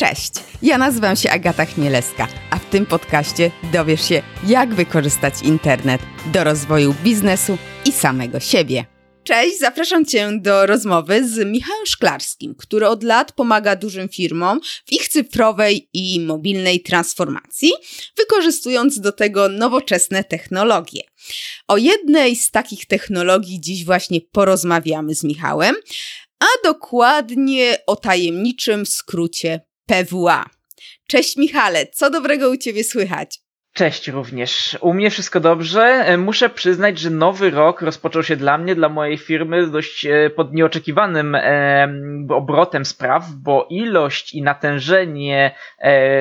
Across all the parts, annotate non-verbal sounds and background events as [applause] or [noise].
Cześć, ja nazywam się Agata Chmielewska, a w tym podcaście dowiesz się, jak wykorzystać internet do rozwoju biznesu i samego siebie. Cześć, zapraszam Cię do rozmowy z Michałem Szklarskim, który od lat pomaga dużym firmom w ich cyfrowej i mobilnej transformacji, wykorzystując do tego nowoczesne technologie. O jednej z takich technologii dziś właśnie porozmawiamy z Michałem, a dokładnie o tajemniczym skrócie PWA. Cześć Michale, co dobrego u Ciebie słychać? Cześć również. U mnie wszystko dobrze. E, muszę przyznać, że nowy rok rozpoczął się dla mnie, dla mojej firmy dość e, pod nieoczekiwanym e, obrotem spraw, bo ilość i natężenie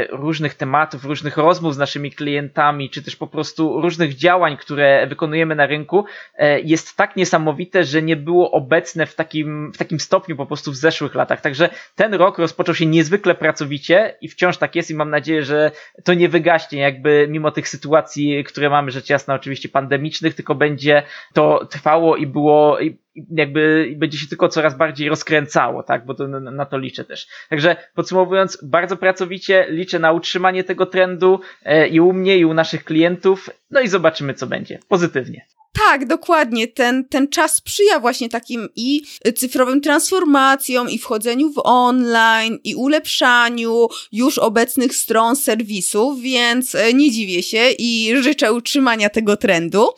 różnych tematów, różnych rozmów z naszymi klientami, czy też po prostu różnych działań, które wykonujemy na rynku, jest tak niesamowite, że nie było obecne w takim, w takim stopniu po prostu w zeszłych latach. Także ten rok rozpoczął się niezwykle pracowicie i wciąż tak jest i mam nadzieję, że to nie wygaśnie, jakby mimo tych sytuacji, które mamy rzecz jasna oczywiście pandemicznych, tylko będzie to trwało i było jakby będzie się tylko coraz bardziej rozkręcało, tak, bo to, na, na to liczę też. Także podsumowując, bardzo pracowicie liczę na utrzymanie tego trendu e, i u mnie i u naszych klientów, no i zobaczymy co będzie. Pozytywnie. Tak, dokładnie. Ten, ten czas sprzyja właśnie takim i cyfrowym transformacjom, i wchodzeniu w online, i ulepszaniu już obecnych stron serwisów, więc e, nie dziwię się i życzę utrzymania tego trendu.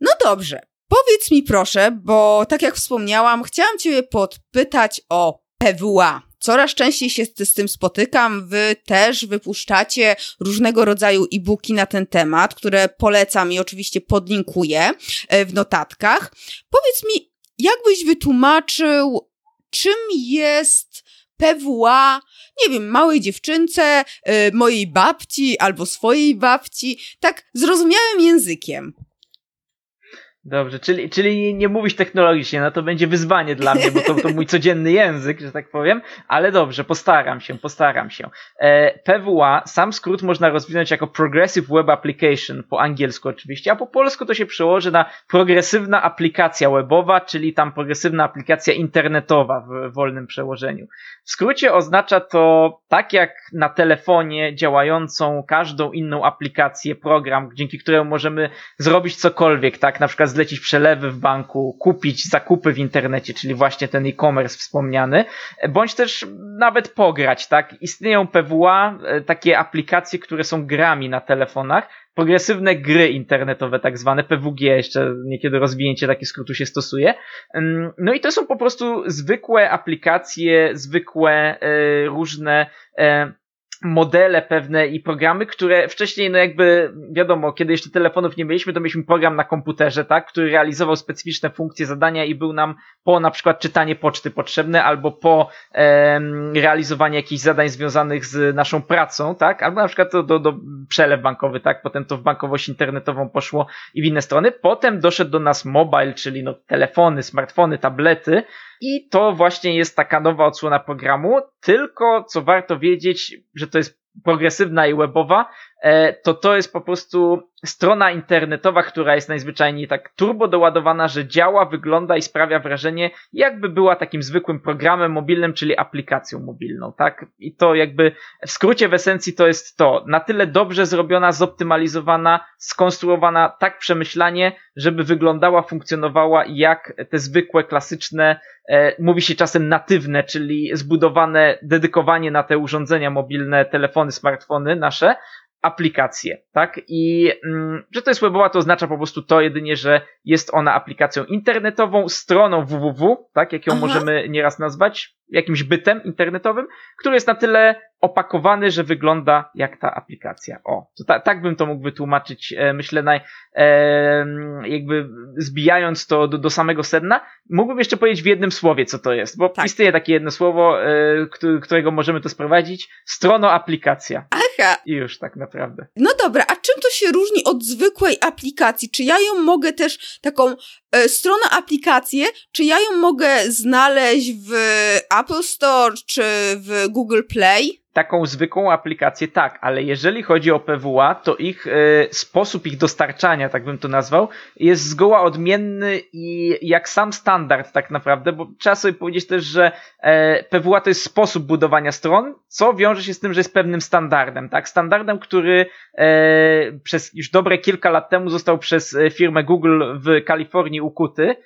No dobrze. Powiedz mi proszę, bo tak jak wspomniałam, chciałam Cię podpytać o PWA, Coraz częściej się z tym spotykam. Wy też wypuszczacie różnego rodzaju e-booki na ten temat, które polecam i oczywiście podlinkuję e, w notatkach. Powiedz mi, jakbyś wytłumaczył, czym jest PWA, nie wiem, małej dziewczynce, e, mojej babci albo swojej babci, tak zrozumiałym językiem. Dobrze, czyli, czyli nie mówisz technologicznie, no to będzie wyzwanie dla mnie, bo to, to mój codzienny język, że tak powiem, ale dobrze, postaram się, postaram się. E, PWA, sam skrót można rozwinąć jako Progressive Web Application, po angielsku oczywiście, a po polsku to się przełoży na progresywna aplikacja webowa, czyli tam progresywna aplikacja internetowa w wolnym przełożeniu. W skrócie oznacza to tak jak na telefonie działającą każdą inną aplikację, program, dzięki któremu możemy zrobić cokolwiek, tak, na przykład zlecić przelewy w banku, kupić zakupy w internecie, czyli właśnie ten e-commerce wspomniany, bądź też nawet pograć, tak? Istnieją PWA, e, takie aplikacje, które są grami na telefonach, progresywne gry internetowe, tak zwane PWG, jeszcze niekiedy rozwinięcie takie skrótu się stosuje. No i to są po prostu zwykłe aplikacje, zwykłe e, różne e, modele pewne i programy, które wcześniej, no jakby wiadomo, kiedy jeszcze telefonów nie mieliśmy, to mieliśmy program na komputerze, tak, który realizował specyficzne funkcje, zadania i był nam po na przykład czytanie poczty potrzebne, albo po e, realizowanie jakichś zadań związanych z naszą pracą, tak, albo na przykład do, do, do przelew bankowy, tak, potem to w bankowość internetową poszło i w inne strony. Potem doszedł do nas mobile, czyli no telefony, smartfony, tablety, i to właśnie jest taka nowa odsłona programu, tylko co warto wiedzieć, że to jest progresywna i webowa, to to jest po prostu strona internetowa, która jest najzwyczajniej tak turbo doładowana, że działa, wygląda i sprawia wrażenie, jakby była takim zwykłym programem mobilnym, czyli aplikacją mobilną, tak? I to jakby w skrócie w esencji to jest to, na tyle dobrze zrobiona, zoptymalizowana, skonstruowana tak przemyślanie, żeby wyglądała, funkcjonowała jak te zwykłe, klasyczne, e, mówi się czasem natywne, czyli zbudowane, dedykowanie na te urządzenia mobilne, telefony, smartfony nasze, aplikację, tak? I mm, że to jest webowa, to oznacza po prostu to jedynie, że jest ona aplikacją internetową, stroną www, tak? Jak ją Aha. możemy nieraz nazwać, jakimś bytem internetowym, który jest na tyle opakowany, że wygląda jak ta aplikacja. O, to ta, tak bym to mógł wytłumaczyć, e, myślę, naj, e, jakby zbijając to do, do samego sedna. Mógłbym jeszcze powiedzieć w jednym słowie, co to jest, bo tak. istnieje takie jedno słowo, e, którego możemy to sprowadzić. Strono aplikacja. Aha. I już tak naprawdę. No dobra, a czym to się różni od zwykłej aplikacji? Czy ja ją mogę też taką e, stronę aplikację, czy ja ją mogę znaleźć w Apple Store czy w Google Play? Taką zwykłą aplikację tak, ale jeżeli chodzi o PWA, to ich e, sposób ich dostarczania, tak bym to nazwał, jest zgoła odmienny i jak sam standard tak naprawdę, bo trzeba sobie powiedzieć też, że e, PWA to jest sposób budowania stron, co wiąże się z tym, że jest pewnym standardem, tak? Standardem, który e, przez już dobre kilka lat temu został przez firmę Google w Kalifornii ukuty,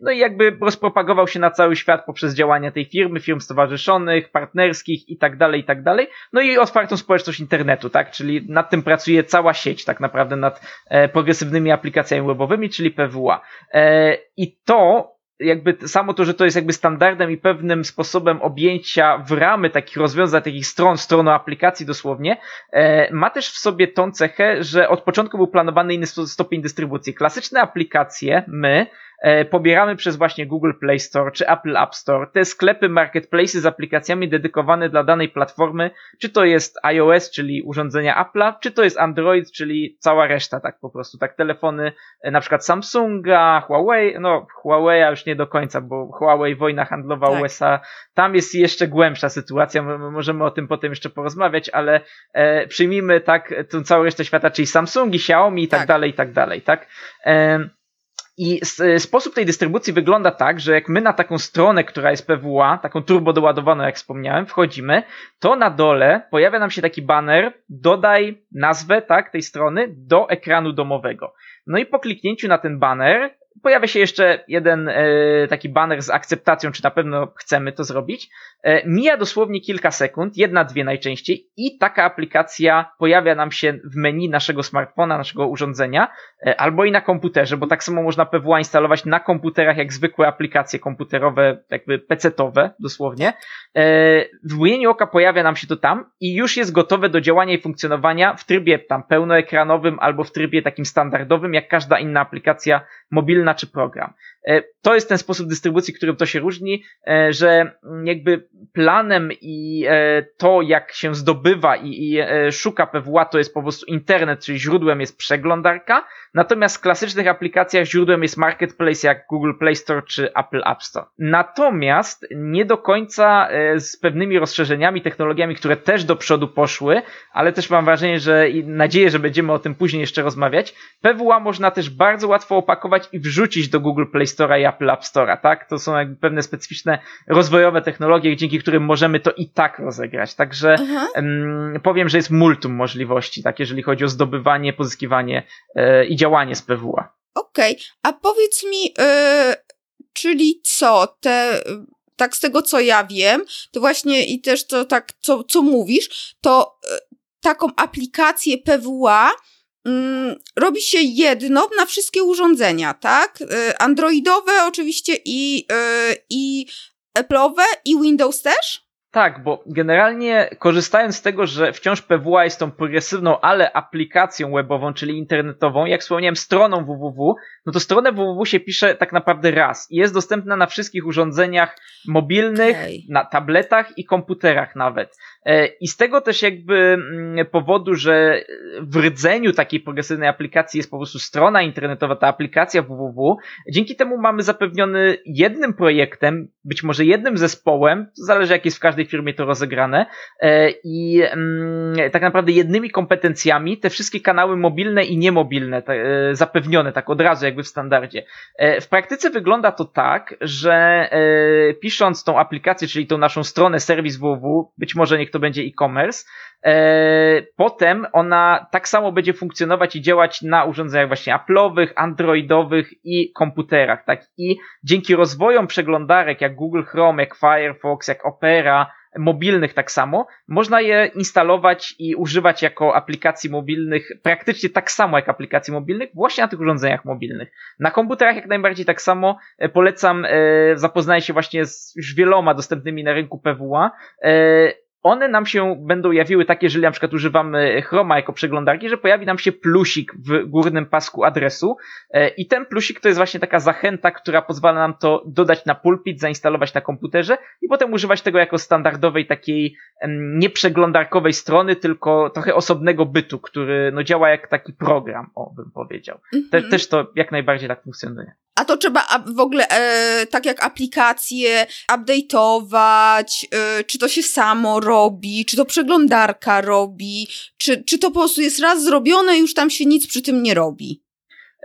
no i jakby rozpropagował się na cały świat poprzez działania tej firmy, firm stowarzyszonych, partnerskich i tak dalej, i tak dalej. No i otwartą społeczność internetu, tak? Czyli nad tym pracuje cała sieć tak naprawdę nad e, progresywnymi aplikacjami webowymi, czyli PWA. E, I to jakby samo to, że to jest jakby standardem i pewnym sposobem objęcia w ramy takich rozwiązań, takich stron, stroną aplikacji dosłownie, e, ma też w sobie tą cechę, że od początku był planowany inny stopień dystrybucji. Klasyczne aplikacje, my, pobieramy przez właśnie Google Play Store czy Apple App Store te sklepy marketplace z aplikacjami dedykowane dla danej platformy, czy to jest iOS, czyli urządzenia Apple'a, czy to jest Android, czyli cała reszta, tak po prostu, tak telefony e, na przykład Samsunga, Huawei, no Huawei już nie do końca, bo Huawei wojna handlowa tak. USA, tam jest jeszcze głębsza sytuacja, możemy o tym potem jeszcze porozmawiać, ale e, przyjmijmy tak tę całą resztę świata, czyli Samsungi, Xiaomi i tak, tak dalej, i tak dalej, tak? E, i sposób tej dystrybucji wygląda tak, że jak my na taką stronę, która jest PWA, taką turbo doładowaną, jak wspomniałem, wchodzimy, to na dole pojawia nam się taki banner, dodaj nazwę, tak, tej strony do ekranu domowego. No i po kliknięciu na ten banner pojawia się jeszcze jeden e, taki banner z akceptacją, czy na pewno chcemy to zrobić. E, mija dosłownie kilka sekund, jedna, dwie najczęściej, i taka aplikacja pojawia nam się w menu naszego smartfona, naszego urządzenia, albo i na komputerze, bo tak samo można PWA instalować na komputerach jak zwykłe aplikacje komputerowe, jakby PC-towe dosłownie. E, w mgnieniu oka pojawia nam się to tam i już jest gotowe do działania i funkcjonowania w trybie tam pełnoekranowym albo w trybie takim standardowym, jak każda inna aplikacja mobilna czy program. E, to jest ten sposób dystrybucji, którym to się różni, e, że jakby planem i e, to, jak się zdobywa i, szuka PWA, to jest po prostu internet, czyli źródłem jest przeglądarka, natomiast w klasycznych aplikacjach źródłem jest marketplace jak Google Play Store czy Apple App Store. Natomiast nie do końca z pewnymi rozszerzeniami, technologiami, które też do przodu poszły, ale też mam wrażenie, że i nadzieję, że będziemy o tym później jeszcze rozmawiać, PWA można też bardzo łatwo opakować i wrzucić do Google Play Store'a i Apple App Store'a, tak? To są jakby pewne specyficzne rozwojowe technologie, dzięki którym możemy to i tak rozegrać. Także um, powiem, że jest multum możliwości, tak, jeżeli chodzi o zdobywanie, pozyskiwanie e, i działanie z PWA. Okej, okay. a powiedz mi, e, czyli co, te tak z tego co ja wiem, to właśnie i też to tak, co, co mówisz, to e, taką aplikację PWA mm, robi się jedno na wszystkie urządzenia, tak? Y, Androidowe oczywiście i, i Apple'owe i Windows też? Tak, bo generalnie korzystając z tego, że wciąż PWA jest tą progresywną, ale aplikacją webową, czyli internetową, jak wspomniałem, stroną www, no to stronę www się pisze tak naprawdę raz i jest dostępna na wszystkich urządzeniach mobilnych, okay. na tabletach i komputerach nawet. E, I z tego też jakby mm, powodu, że w rdzeniu takiej progresywnej aplikacji jest po prostu strona internetowa, ta aplikacja www, dzięki temu mamy zapewniony jednym projektem, być może jednym zespołem, zależy jak jest w każdej firmie to rozegrane, e, i mm, tak naprawdę jednymi kompetencjami te wszystkie kanały mobilne i niemobilne e, zapewnione tak od razu jakby w standardzie. W praktyce wygląda to tak, że pisząc tą aplikację, czyli tą naszą stronę serwis www, być może niektórzy to będzie e-commerce. E, potem ona tak samo będzie funkcjonować i działać na urządzeniach właśnie Apple'owych, Androidowych i komputerach, tak? I dzięki rozwojom przeglądarek jak Google Chrome, jak Firefox, jak Opera, mobilnych tak samo, można je instalować i używać jako aplikacji mobilnych praktycznie tak samo jak aplikacji mobilnych właśnie na tych urządzeniach mobilnych. Na komputerach jak najbardziej tak samo e, polecam zapoznanie się właśnie z już wieloma dostępnymi na rynku PWA one nam się będą jawiły tak, jeżeli na przykład używamy Chroma jako przeglądarki, że pojawi nam się plusik w górnym pasku adresu e, i ten plusik to jest właśnie taka zachęta, która pozwala nam to dodać na pulpit, zainstalować na komputerze i potem używać tego jako standardowej takiej nieprzeglądarkowej strony, tylko trochę osobnego bytu, który no, działa jak taki program, o bym powiedział. Te, mhm. też to jak najbardziej tak funkcjonuje. A to trzeba w ogóle, e, tak jak aplikacje, update'ować, e, czy to się samo robi, czy to przeglądarka robi, czy, czy to po prostu jest raz zrobione już tam się nic przy tym nie robi?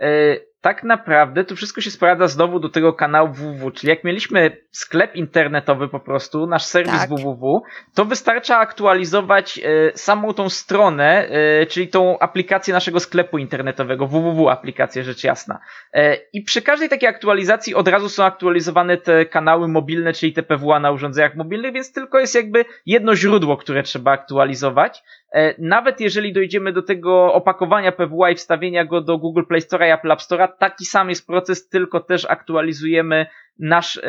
E, tak naprawdę to wszystko się sprowadza znowu do tego kanału www, czyli jak mieliśmy sklep internetowy po prostu, nasz serwis tak. www, to wystarcza aktualizować e, samą tą stronę, e, czyli tą aplikację naszego sklepu internetowego, www aplikację rzecz jasna. E, I przy każdej takiej aktualizacji od razu są aktualizowane te kanały mobilne, czyli te PWA na urządzeniach mobilnych, więc tylko jest jakby jedno źródło, które trzeba aktualizować. E, nawet jeżeli dojdziemy do tego opakowania PWA i wstawienia go do Google Play Store i Apple App Store, taki sam jest proces, tylko też aktualizujemy nasz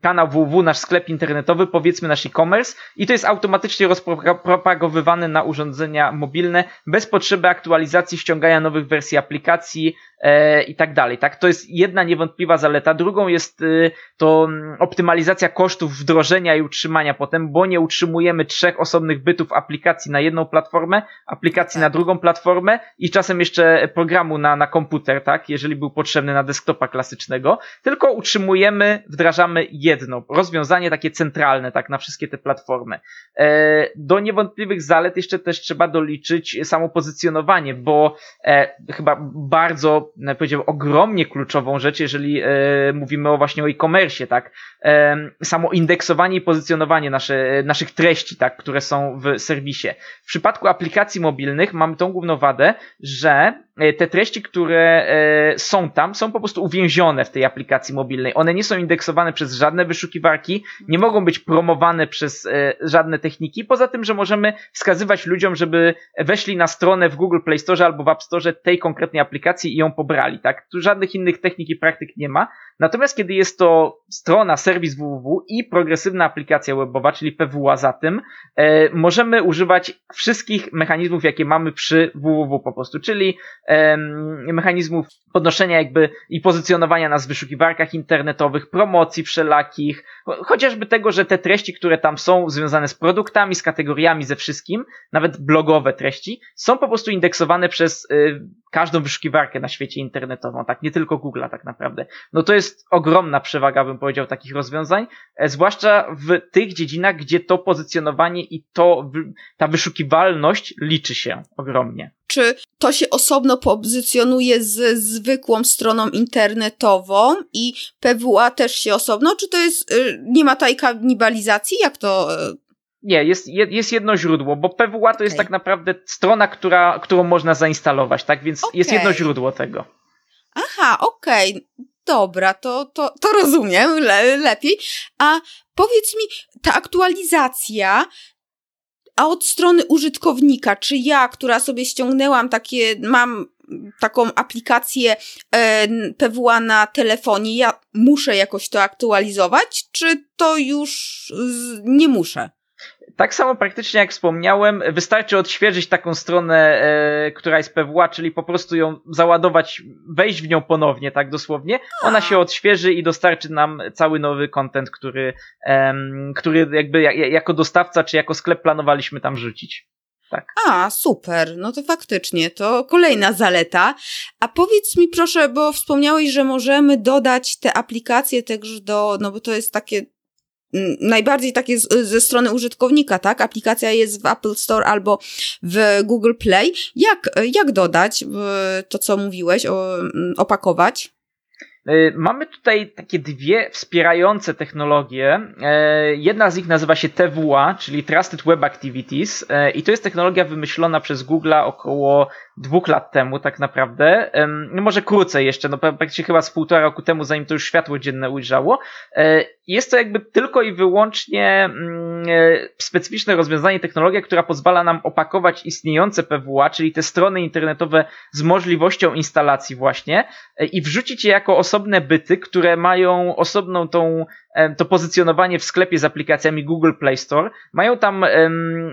kanał www, nasz sklep internetowy, powiedzmy nasz e-commerce i to jest automatycznie rozpropagowywane na urządzenia mobilne bez potrzeby aktualizacji, ściągania nowych wersji aplikacji e, i tak dalej. Tak, to jest jedna niewątpliwa zaleta. Drugą jest y, to mm, optymalizacja kosztów wdrożenia i utrzymania potem, bo nie utrzymujemy trzech osobnych bytów aplikacji na jedną platformę, aplikacji na drugą platformę i czasem jeszcze programu na, na komputer, tak, jeżeli był potrzebny na desktopa klasycznego, tylko utrzymujemy wdrażamy jedno rozwiązanie takie centralne, tak, na wszystkie te platformy. E, do niewątpliwych zalet jeszcze też trzeba doliczyć samo pozycjonowanie, bo e, chyba bardzo, e, powiedział, ogromnie kluczową rzecz, jeżeli mówimy o właśnie o e-commerce, tak, samo indeksowanie i pozycjonowanie nasze, naszych treści, tak, które są w serwisie. W przypadku aplikacji mobilnych mamy tą główną wadę, że te treści, które są tam, są po prostu uwięzione w tej aplikacji mobilnej. One nie są indeksowane przez żadne wyszukiwarki, nie mogą być promowane przez e, żadne techniki, poza tym, że możemy wskazywać ludziom, żeby weszli na stronę w Google Play Store albo w App Store tej konkretnej aplikacji i ją pobrali, tak? Tu żadnych innych technik i praktyk nie ma. Natomiast kiedy jest to strona, serwis www i progresywna aplikacja webowa, czyli PWA za tym, e, możemy używać wszystkich mechanizmów, jakie mamy przy www po prostu, czyli e, mechanizmów podnoszenia jakby i pozycjonowania nas w wyszukiwarkach internetowych, promocji wszelakich, chociażby tego, że te treści, które tam są związane z produktami, z kategoriami, ze wszystkim, nawet blogowe treści, są po prostu indeksowane przez y, każdą wyszukiwarkę na świecie internetową, tak, nie tylko Google'a tak naprawdę. No to jest ogromna przewaga, bym powiedział, takich rozwiązań, e, zwłaszcza w tych dziedzinach, gdzie to pozycjonowanie i to, ta wyszukiwalność liczy się ogromnie czy to się osobno pozycjonuje z zwykłą stroną internetową i PWA też się osobno, czy to jest, y, nie ma tej kanibalizacji? Jak to y, nie, jest, jest jedno źródło, bo PWA to jest tak naprawdę strona, która, którą można zainstalować, tak? Więc okay. jest jedno źródło tego. Aha, okej. Okay. Dobra, to, to, to rozumiem le, lepiej. A powiedz mi, ta aktualizacja, a od strony użytkownika, czy ja, która sobie ściągnęłam takie, mam taką aplikację e, PWA na telefonie, ja muszę jakoś to aktualizować, czy to już z, nie muszę? Tak samo praktycznie jak wspomniałem, wystarczy odświeżyć taką stronę, e, która jest PWA, czyli po prostu ją załadować, wejść w nią ponownie, tak dosłownie. Ona się odświeży i dostarczy nam cały nowy content, który, e, który jakby jako dostawca czy jako sklep planowaliśmy tam rzucić. Tak. A, super. No to faktycznie, to kolejna zaleta. A powiedz mi proszę, bo wspomniałeś, że możemy dodać te aplikacje też do, no bo to jest takie najbardziej takie z, ze strony użytkownika, tak? Aplikacja jest w Apple Store albo w Google Play. Jak, jak dodać to, co mówiłeś, opakować? E, mamy tutaj takie dwie wspierające technologie. E, jedna z nich nazywa się TWA, czyli Trusted Web Activities e, i to jest technologia wymyślona przez Google'a około dwóch lat temu tak naprawdę. Może krócej jeszcze, no praktycznie chyba z półtora roku temu, zanim to już światło dzienne ujrzało. Jest to jakby tylko i wyłącznie mm, specyficzne rozwiązanie, technologia, która pozwala nam opakować istniejące PWA, czyli te strony internetowe z możliwością instalacji właśnie i wrzucić je jako osobne byty, które mają osobną tą, to pozycjonowanie w sklepie z aplikacjami Google Play Store, mają tam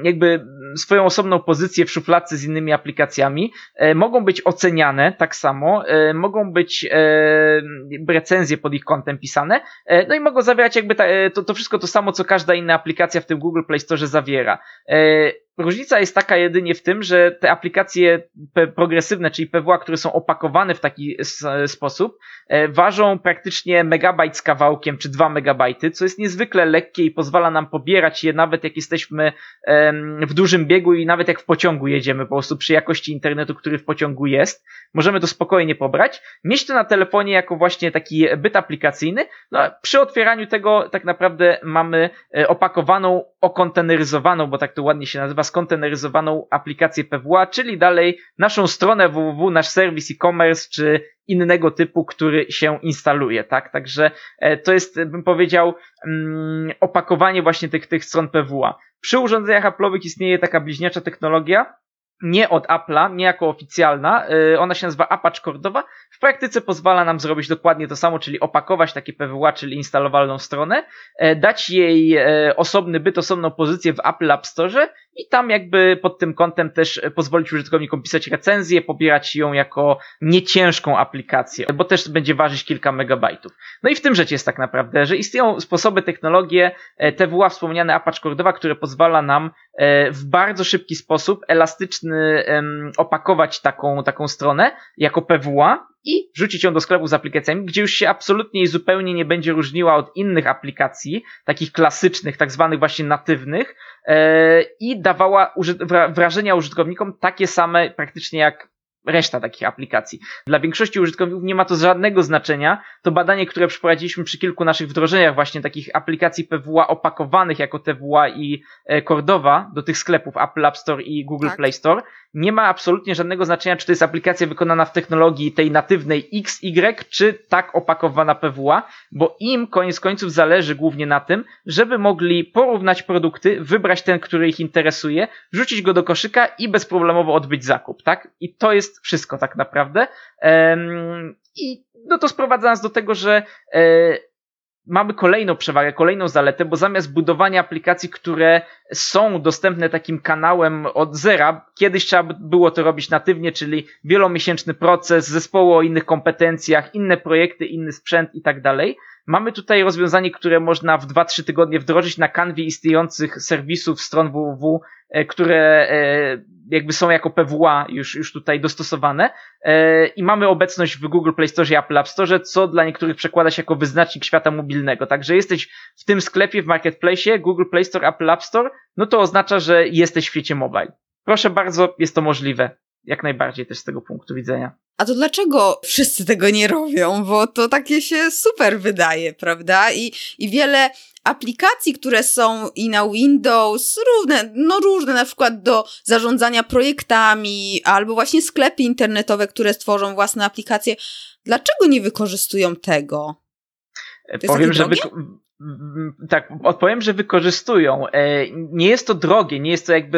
jakby swoją osobną pozycję w szufladce z innymi aplikacjami, e, mogą być oceniane tak samo, e, mogą być recenzje pod ich kątem pisane, e, no i mogą zawierać jakby to, to wszystko to samo, co każda inna aplikacja w tym Google Play Store zawiera. Różnica jest taka jedynie w tym, że te aplikacje progresywne, czyli PWA, które są opakowane w taki sposób, e, ważą praktycznie megabajt z kawałkiem, czy dwa megabajty, co jest niezwykle lekkie i pozwala nam pobierać je nawet jak jesteśmy w dużym biegu i nawet jak w pociągu jedziemy, po prostu przy jakości internetu, który w pociągu jest. Możemy to spokojnie pobrać. Mieć to na telefonie jako właśnie taki byt aplikacyjny. No, przy otwieraniu tego tak naprawdę mamy e, opakowaną, okonteneryzowaną, bo tak to ładnie się nazywa, skonteneryzowaną aplikację PWA, czyli dalej naszą stronę www, nasz serwis e-commerce, czy innego typu, który się instaluje, tak? Także e, to jest, bym powiedział, mm, opakowanie właśnie tych, tych stron PWA. Przy urządzeniach Apple'owych istnieje taka bliźniacza technologia, nie od Apple'a, nie jako oficjalna, y, ona się nazywa Apache Cordowa. W praktyce pozwala nam zrobić dokładnie to samo, czyli opakować takie PWA, czyli instalowalną stronę, e, dać jej e, osobny byt, osobną pozycję w Apple App Store i tam jakby pod tym kątem też pozwolić użytkownikom pisać recenzję, pobierać ją jako nieciężką aplikację, bo też będzie ważyć kilka megabajtów. No i w tym rzecz jest tak naprawdę, że istnieją sposoby, technologie, e, TWA wspomniane Apache Cordowa, które pozwala nam w bardzo szybki sposób, elastyczny opakować taką, taką stronę jako PWA i wrzucić ją do sklepu z aplikacjami, gdzie już się absolutnie i zupełnie nie będzie różniła od innych aplikacji, takich klasycznych, tak zwanych właśnie natywnych e, i dawała wrażenia użytkownikom takie same praktycznie jak reszta takich aplikacji. Dla większości użytkowników nie ma to żadnego znaczenia. To badanie, które przeprowadziliśmy przy kilku naszych wdrożeniach właśnie takich aplikacji PWA opakowanych jako TWA i e, Cordova do tych sklepów Apple App Store i Google tak. Play Store, nie ma absolutnie żadnego znaczenia, czy to jest aplikacja wykonana w technologii tej natywnej XY, czy tak opakowana PWA, bo im koniec końców zależy głównie na tym, żeby mogli porównać produkty, wybrać ten, który ich interesuje, wrzucić go do koszyka i bezproblemowo odbyć zakup, tak? I to jest wszystko tak naprawdę. I no to sprowadza nas do tego, że e, mamy kolejną przewagę, kolejną zaletę, bo zamiast budowania aplikacji, które są dostępne takim kanałem od zera, kiedyś trzeba było to robić natywnie, czyli wielomiesięczny proces, zespoły o innych kompetencjach, inne projekty, inny sprzęt i tak dalej. Mamy tutaj rozwiązanie, które można w 2-3 tygodnie wdrożyć na kanwie istniejących serwisów, stron www, e, które e, jakby są jako PWA już, już tutaj dostosowane e, i mamy obecność w Google Play Store i Apple App Store, co dla niektórych przekłada się jako wyznacznik świata mobilnego. Także jesteś w tym sklepie, w Marketplace, Google Play Store, Apple App Store, no to oznacza, że jesteś w świecie mobile. Proszę bardzo, jest to możliwe jak najbardziej też z tego punktu widzenia. A to dlaczego wszyscy tego nie robią? Bo to takie się super wydaje, prawda? I, i wiele aplikacji, które są i na Windows, różne, no różne, na przykład do zarządzania projektami, albo właśnie sklepy internetowe, które stworzą własne aplikacje. Dlaczego nie wykorzystują tego? Powiem, że wy tak, odpowiem, że wykorzystują. E, nie jest to drogie, nie jest to jakby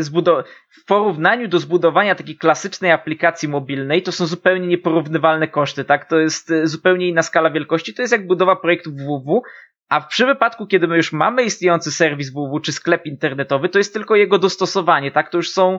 e. W porównaniu do zbudowania takiej klasycznej aplikacji mobilnej, to są zupełnie nieporównywalne koszty, tak? To jest e, zupełnie inna skala wielkości. To jest jak budowa projektu www, a w przypadku, kiedy my już mamy istniejący serwis www czy sklep internetowy, to jest tylko jego dostosowanie, tak? To już są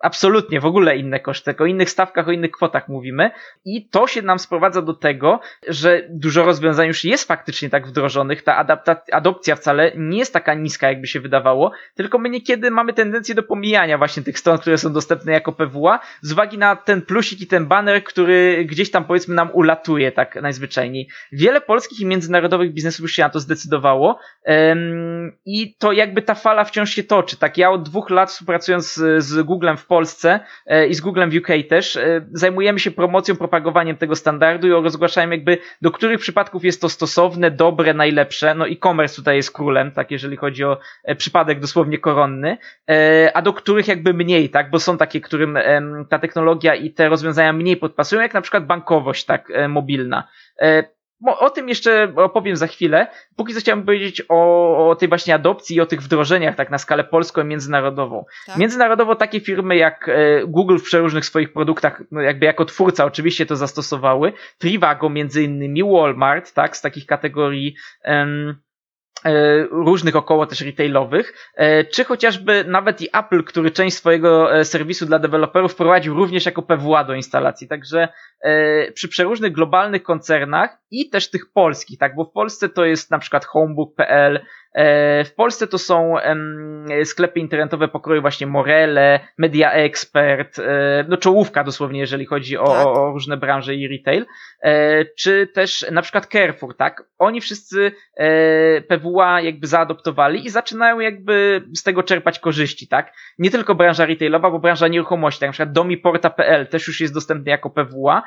absolutnie w ogóle inne koszty, o innych stawkach, o innych kwotach mówimy. I to się nam sprowadza do tego, że dużo rozwiązań już jest faktycznie tak wdrożonych, ta adopcja wcale nie jest taka niska, jakby się wydawało, tylko my niekiedy mamy tendencję do pomijania właśnie tych stron, które są dostępne jako PWA, z uwagi na ten plusik i ten banner, który gdzieś tam powiedzmy nam ulatuje tak najzwyczajniej. Wiele polskich i międzynarodowych biznesów już się na to zdecydowało i to jakby ta fala wciąż się toczy, tak ja od dwóch lat współpracując z, z Googlem w Polsce e, i z Googlem w UK też, e, zajmujemy się promocją, propagowaniem tego standardu i rozgłaszałem jakby do których przypadków jest to stosowne, dobre, najlepsze. No e-commerce tutaj jest królem, tak jeżeli chodzi o e, przypadek dosłownie koronny, a do których jakby mniej, tak, bo są takie, którym ta technologia i te rozwiązania mniej podpasują, jak na przykład bankowość, tak, mobilna. O tym jeszcze opowiem za chwilę. Póki co chciałbym powiedzieć o, o tej właśnie adopcji i o tych wdrożeniach tak na skalę polską i międzynarodową. Tak. Międzynarodowo takie firmy jak e, Google w przeróżnych swoich produktach, no jakby jako twórca oczywiście to zastosowały. Trivago między innymi, Walmart, tak, z takich kategorii um, różnych około też retailowych, czy chociażby nawet i Apple, który część swojego serwisu dla deweloperów wprowadził również jako PWA do instalacji. Także e, przy przeróżnych globalnych koncernach i też tych polskich, tak, bo w Polsce to jest na przykład homebook.pl, E, w Polsce to są sklepy internetowe pokroju właśnie Morele, Media Expert, e, no czołówka dosłownie, jeżeli chodzi o, tak. o, różne branże i retail, e, czy też na przykład Carrefour, tak? Oni wszyscy PWA jakby zaadoptowali i zaczynają jakby z tego czerpać korzyści, tak? Nie tylko branża retailowa, bo branża nieruchomości, tak na przykład domiporta.pl też już jest dostępny jako PWA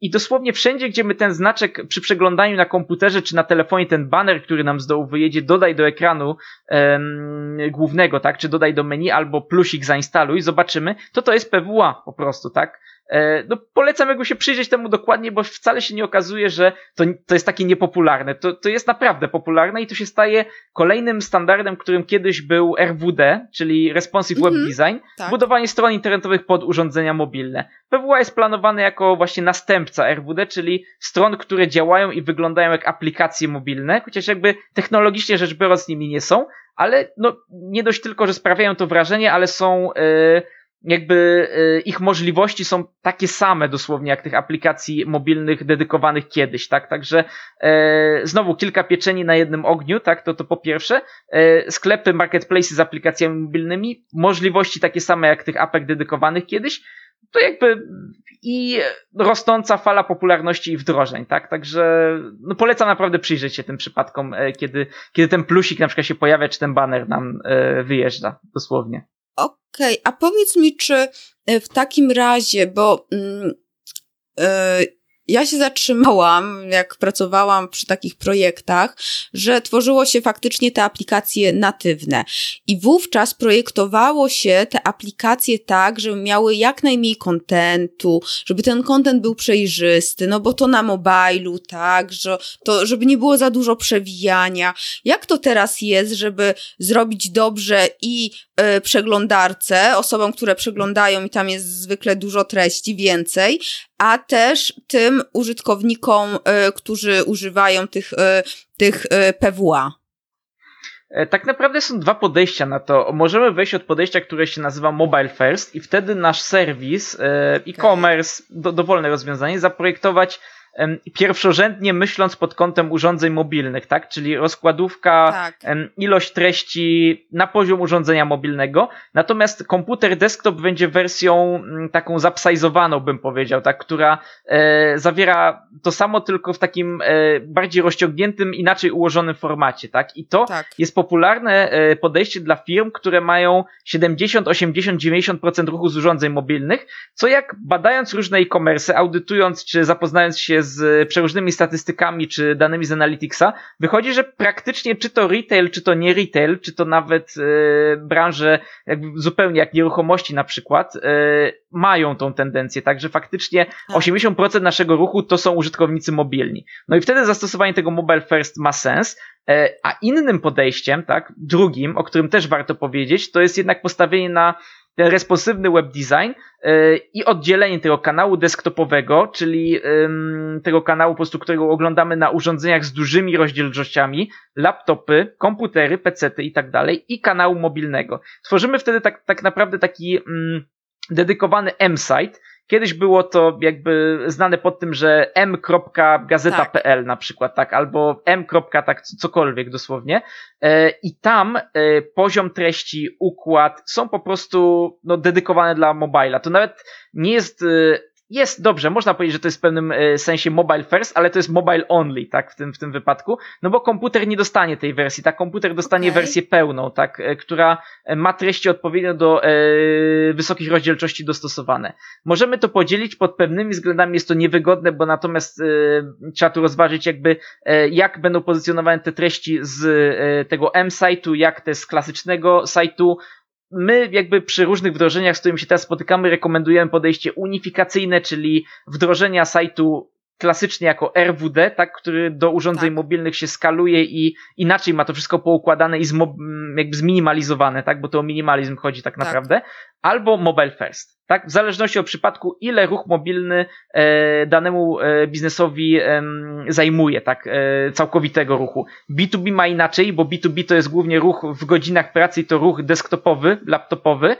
i dosłownie wszędzie, gdzie my ten znaczek przy przeglądaniu na komputerze czy na telefonie, ten banner, który nam z dołu wyjedzie, dodaj do ekranu um, głównego, tak, czy dodaj do menu, albo plusik zainstaluj, zobaczymy, to to jest PWA po prostu, tak. E, no, polecam jakby się przyjrzeć temu dokładnie, bo wcale się nie okazuje, że to, to jest takie niepopularne. To, to jest naprawdę popularne i to się staje kolejnym standardem, którym kiedyś był RWD, czyli Responsive Web mhm, Design, tak. budowanie stron internetowych pod urządzenia mobilne. PWA jest planowane jako właśnie następca RWD, czyli stron, które działają i wyglądają jak aplikacje mobilne, chociaż jakby technologicznie rzecz biorąc nimi nie są, ale no, nie dość tylko, że sprawiają to wrażenie, ale są... Yy, jakby e, ich możliwości są takie same dosłownie jak tych aplikacji mobilnych dedykowanych kiedyś, tak? Także e, znowu kilka pieczeni na jednym ogniu, tak? To to po pierwsze. E, sklepy, marketplace z aplikacjami mobilnymi, możliwości takie same jak tych apek dedykowanych kiedyś. To jakby i rosnąca fala popularności i wdrożeń, tak? Także no polecam naprawdę przyjrzeć się tym przypadkom, e, kiedy, kiedy ten plusik na przykład się pojawia, czy ten banner nam e, wyjeżdża, dosłownie. Okej, okay, a powiedz mi, czy e, w takim razie, bo mm, yy, ja się zatrzymałam, jak pracowałam przy takich projektach, że tworzyło się faktycznie te aplikacje natywne. I wówczas projektowało się te aplikacje tak, żeby miały jak najmniej kontentu, żeby ten kontent był przejrzysty, no bo to na mobilu, tak, że to, żeby nie było za dużo przewijania. Jak to teraz jest, żeby zrobić dobrze i przeglądarce, osobom, które przeglądają i tam jest zwykle dużo treści, więcej, a też tym użytkownikom, e, którzy używają tych, e, tych e, PWA. Tak naprawdę są dwa podejścia na to. Możemy wejść od podejścia, które się nazywa Mobile First i wtedy nasz serwis, e-commerce, do, dowolne rozwiązanie, zaprojektować pierwszorzędnie myśląc pod kątem urządzeń mobilnych, tak? Czyli rozkładówka, tak. ilość treści na poziom urządzenia mobilnego. Natomiast komputer desktop będzie wersją mm, taką zapsajzowaną, bym powiedział, tak? Która e, zawiera to samo, tylko w takim e, bardziej rozciągniętym, inaczej ułożonym formacie, tak? I to tak. jest popularne e, podejście dla firm, które mają 70, 80, 90% ruchu z urządzeń mobilnych, co jak badając różne e-commerce, audytując czy zapoznając się z przeróżnymi statystykami czy danymi z Analyticsa, wychodzi, że praktycznie czy to retail, czy to nie retail, czy to nawet e, branże jakby zupełnie jak nieruchomości na przykład, e, mają tą tendencję, także faktycznie 80% tak. naszego ruchu to są użytkownicy mobilni. No i wtedy zastosowanie tego mobile first ma sens, e, a innym podejściem, tak, drugim, o którym też warto powiedzieć, to jest jednak postawienie na responsywny web design yy, i oddzielenie tego kanału desktopowego, czyli tego kanału, po prostu, którego oglądamy na urządzeniach z dużymi rozdzielczościami, laptopy, komputery, pecety i tak dalej, i kanału mobilnego. Tworzymy wtedy tak, tak naprawdę taki yy, dedykowany M-site, Kiedyś było to jakby znane pod tym, że m.gazeta.pl tak. na przykład, tak, albo m. tak cokolwiek dosłownie. E, I tam e, poziom treści, układ są po prostu no, dedykowane dla mobila. To nawet nie jest e, jest dobrze, można powiedzieć, że to jest w pewnym e, sensie mobile first, ale to jest mobile only, tak, w tym, w tym wypadku, no bo komputer nie dostanie tej wersji, tak, komputer dostanie okay. wersję pełną, tak, e, która e, ma treści odpowiednio do e, wysokich rozdzielczości dostosowane. Możemy to podzielić pod pewnymi względami, jest to niewygodne, bo natomiast e, trzeba tu rozważyć jakby, e, jak będą pozycjonowane te treści z tego M-site'u, jak te z klasycznego site'u, my jakby przy różnych wdrożeniach, z którymi się teraz spotykamy, rekomendujemy podejście unifikacyjne, czyli wdrożenia sajtu klasycznie jako RWD, tak, który do urządzeń tak. mobilnych się skaluje i inaczej ma to wszystko poukładane i zmo, jakby zminimalizowane, tak, bo to o minimalizm chodzi tak, tak. naprawdę, albo mobile first, tak, w zależności od przypadku, ile ruch mobilny e, danemu e, biznesowi e, zajmuje, tak, e, całkowitego ruchu. B2B ma inaczej, bo B2B to jest głównie ruch w godzinach pracy i to ruch desktopowy, laptopowy,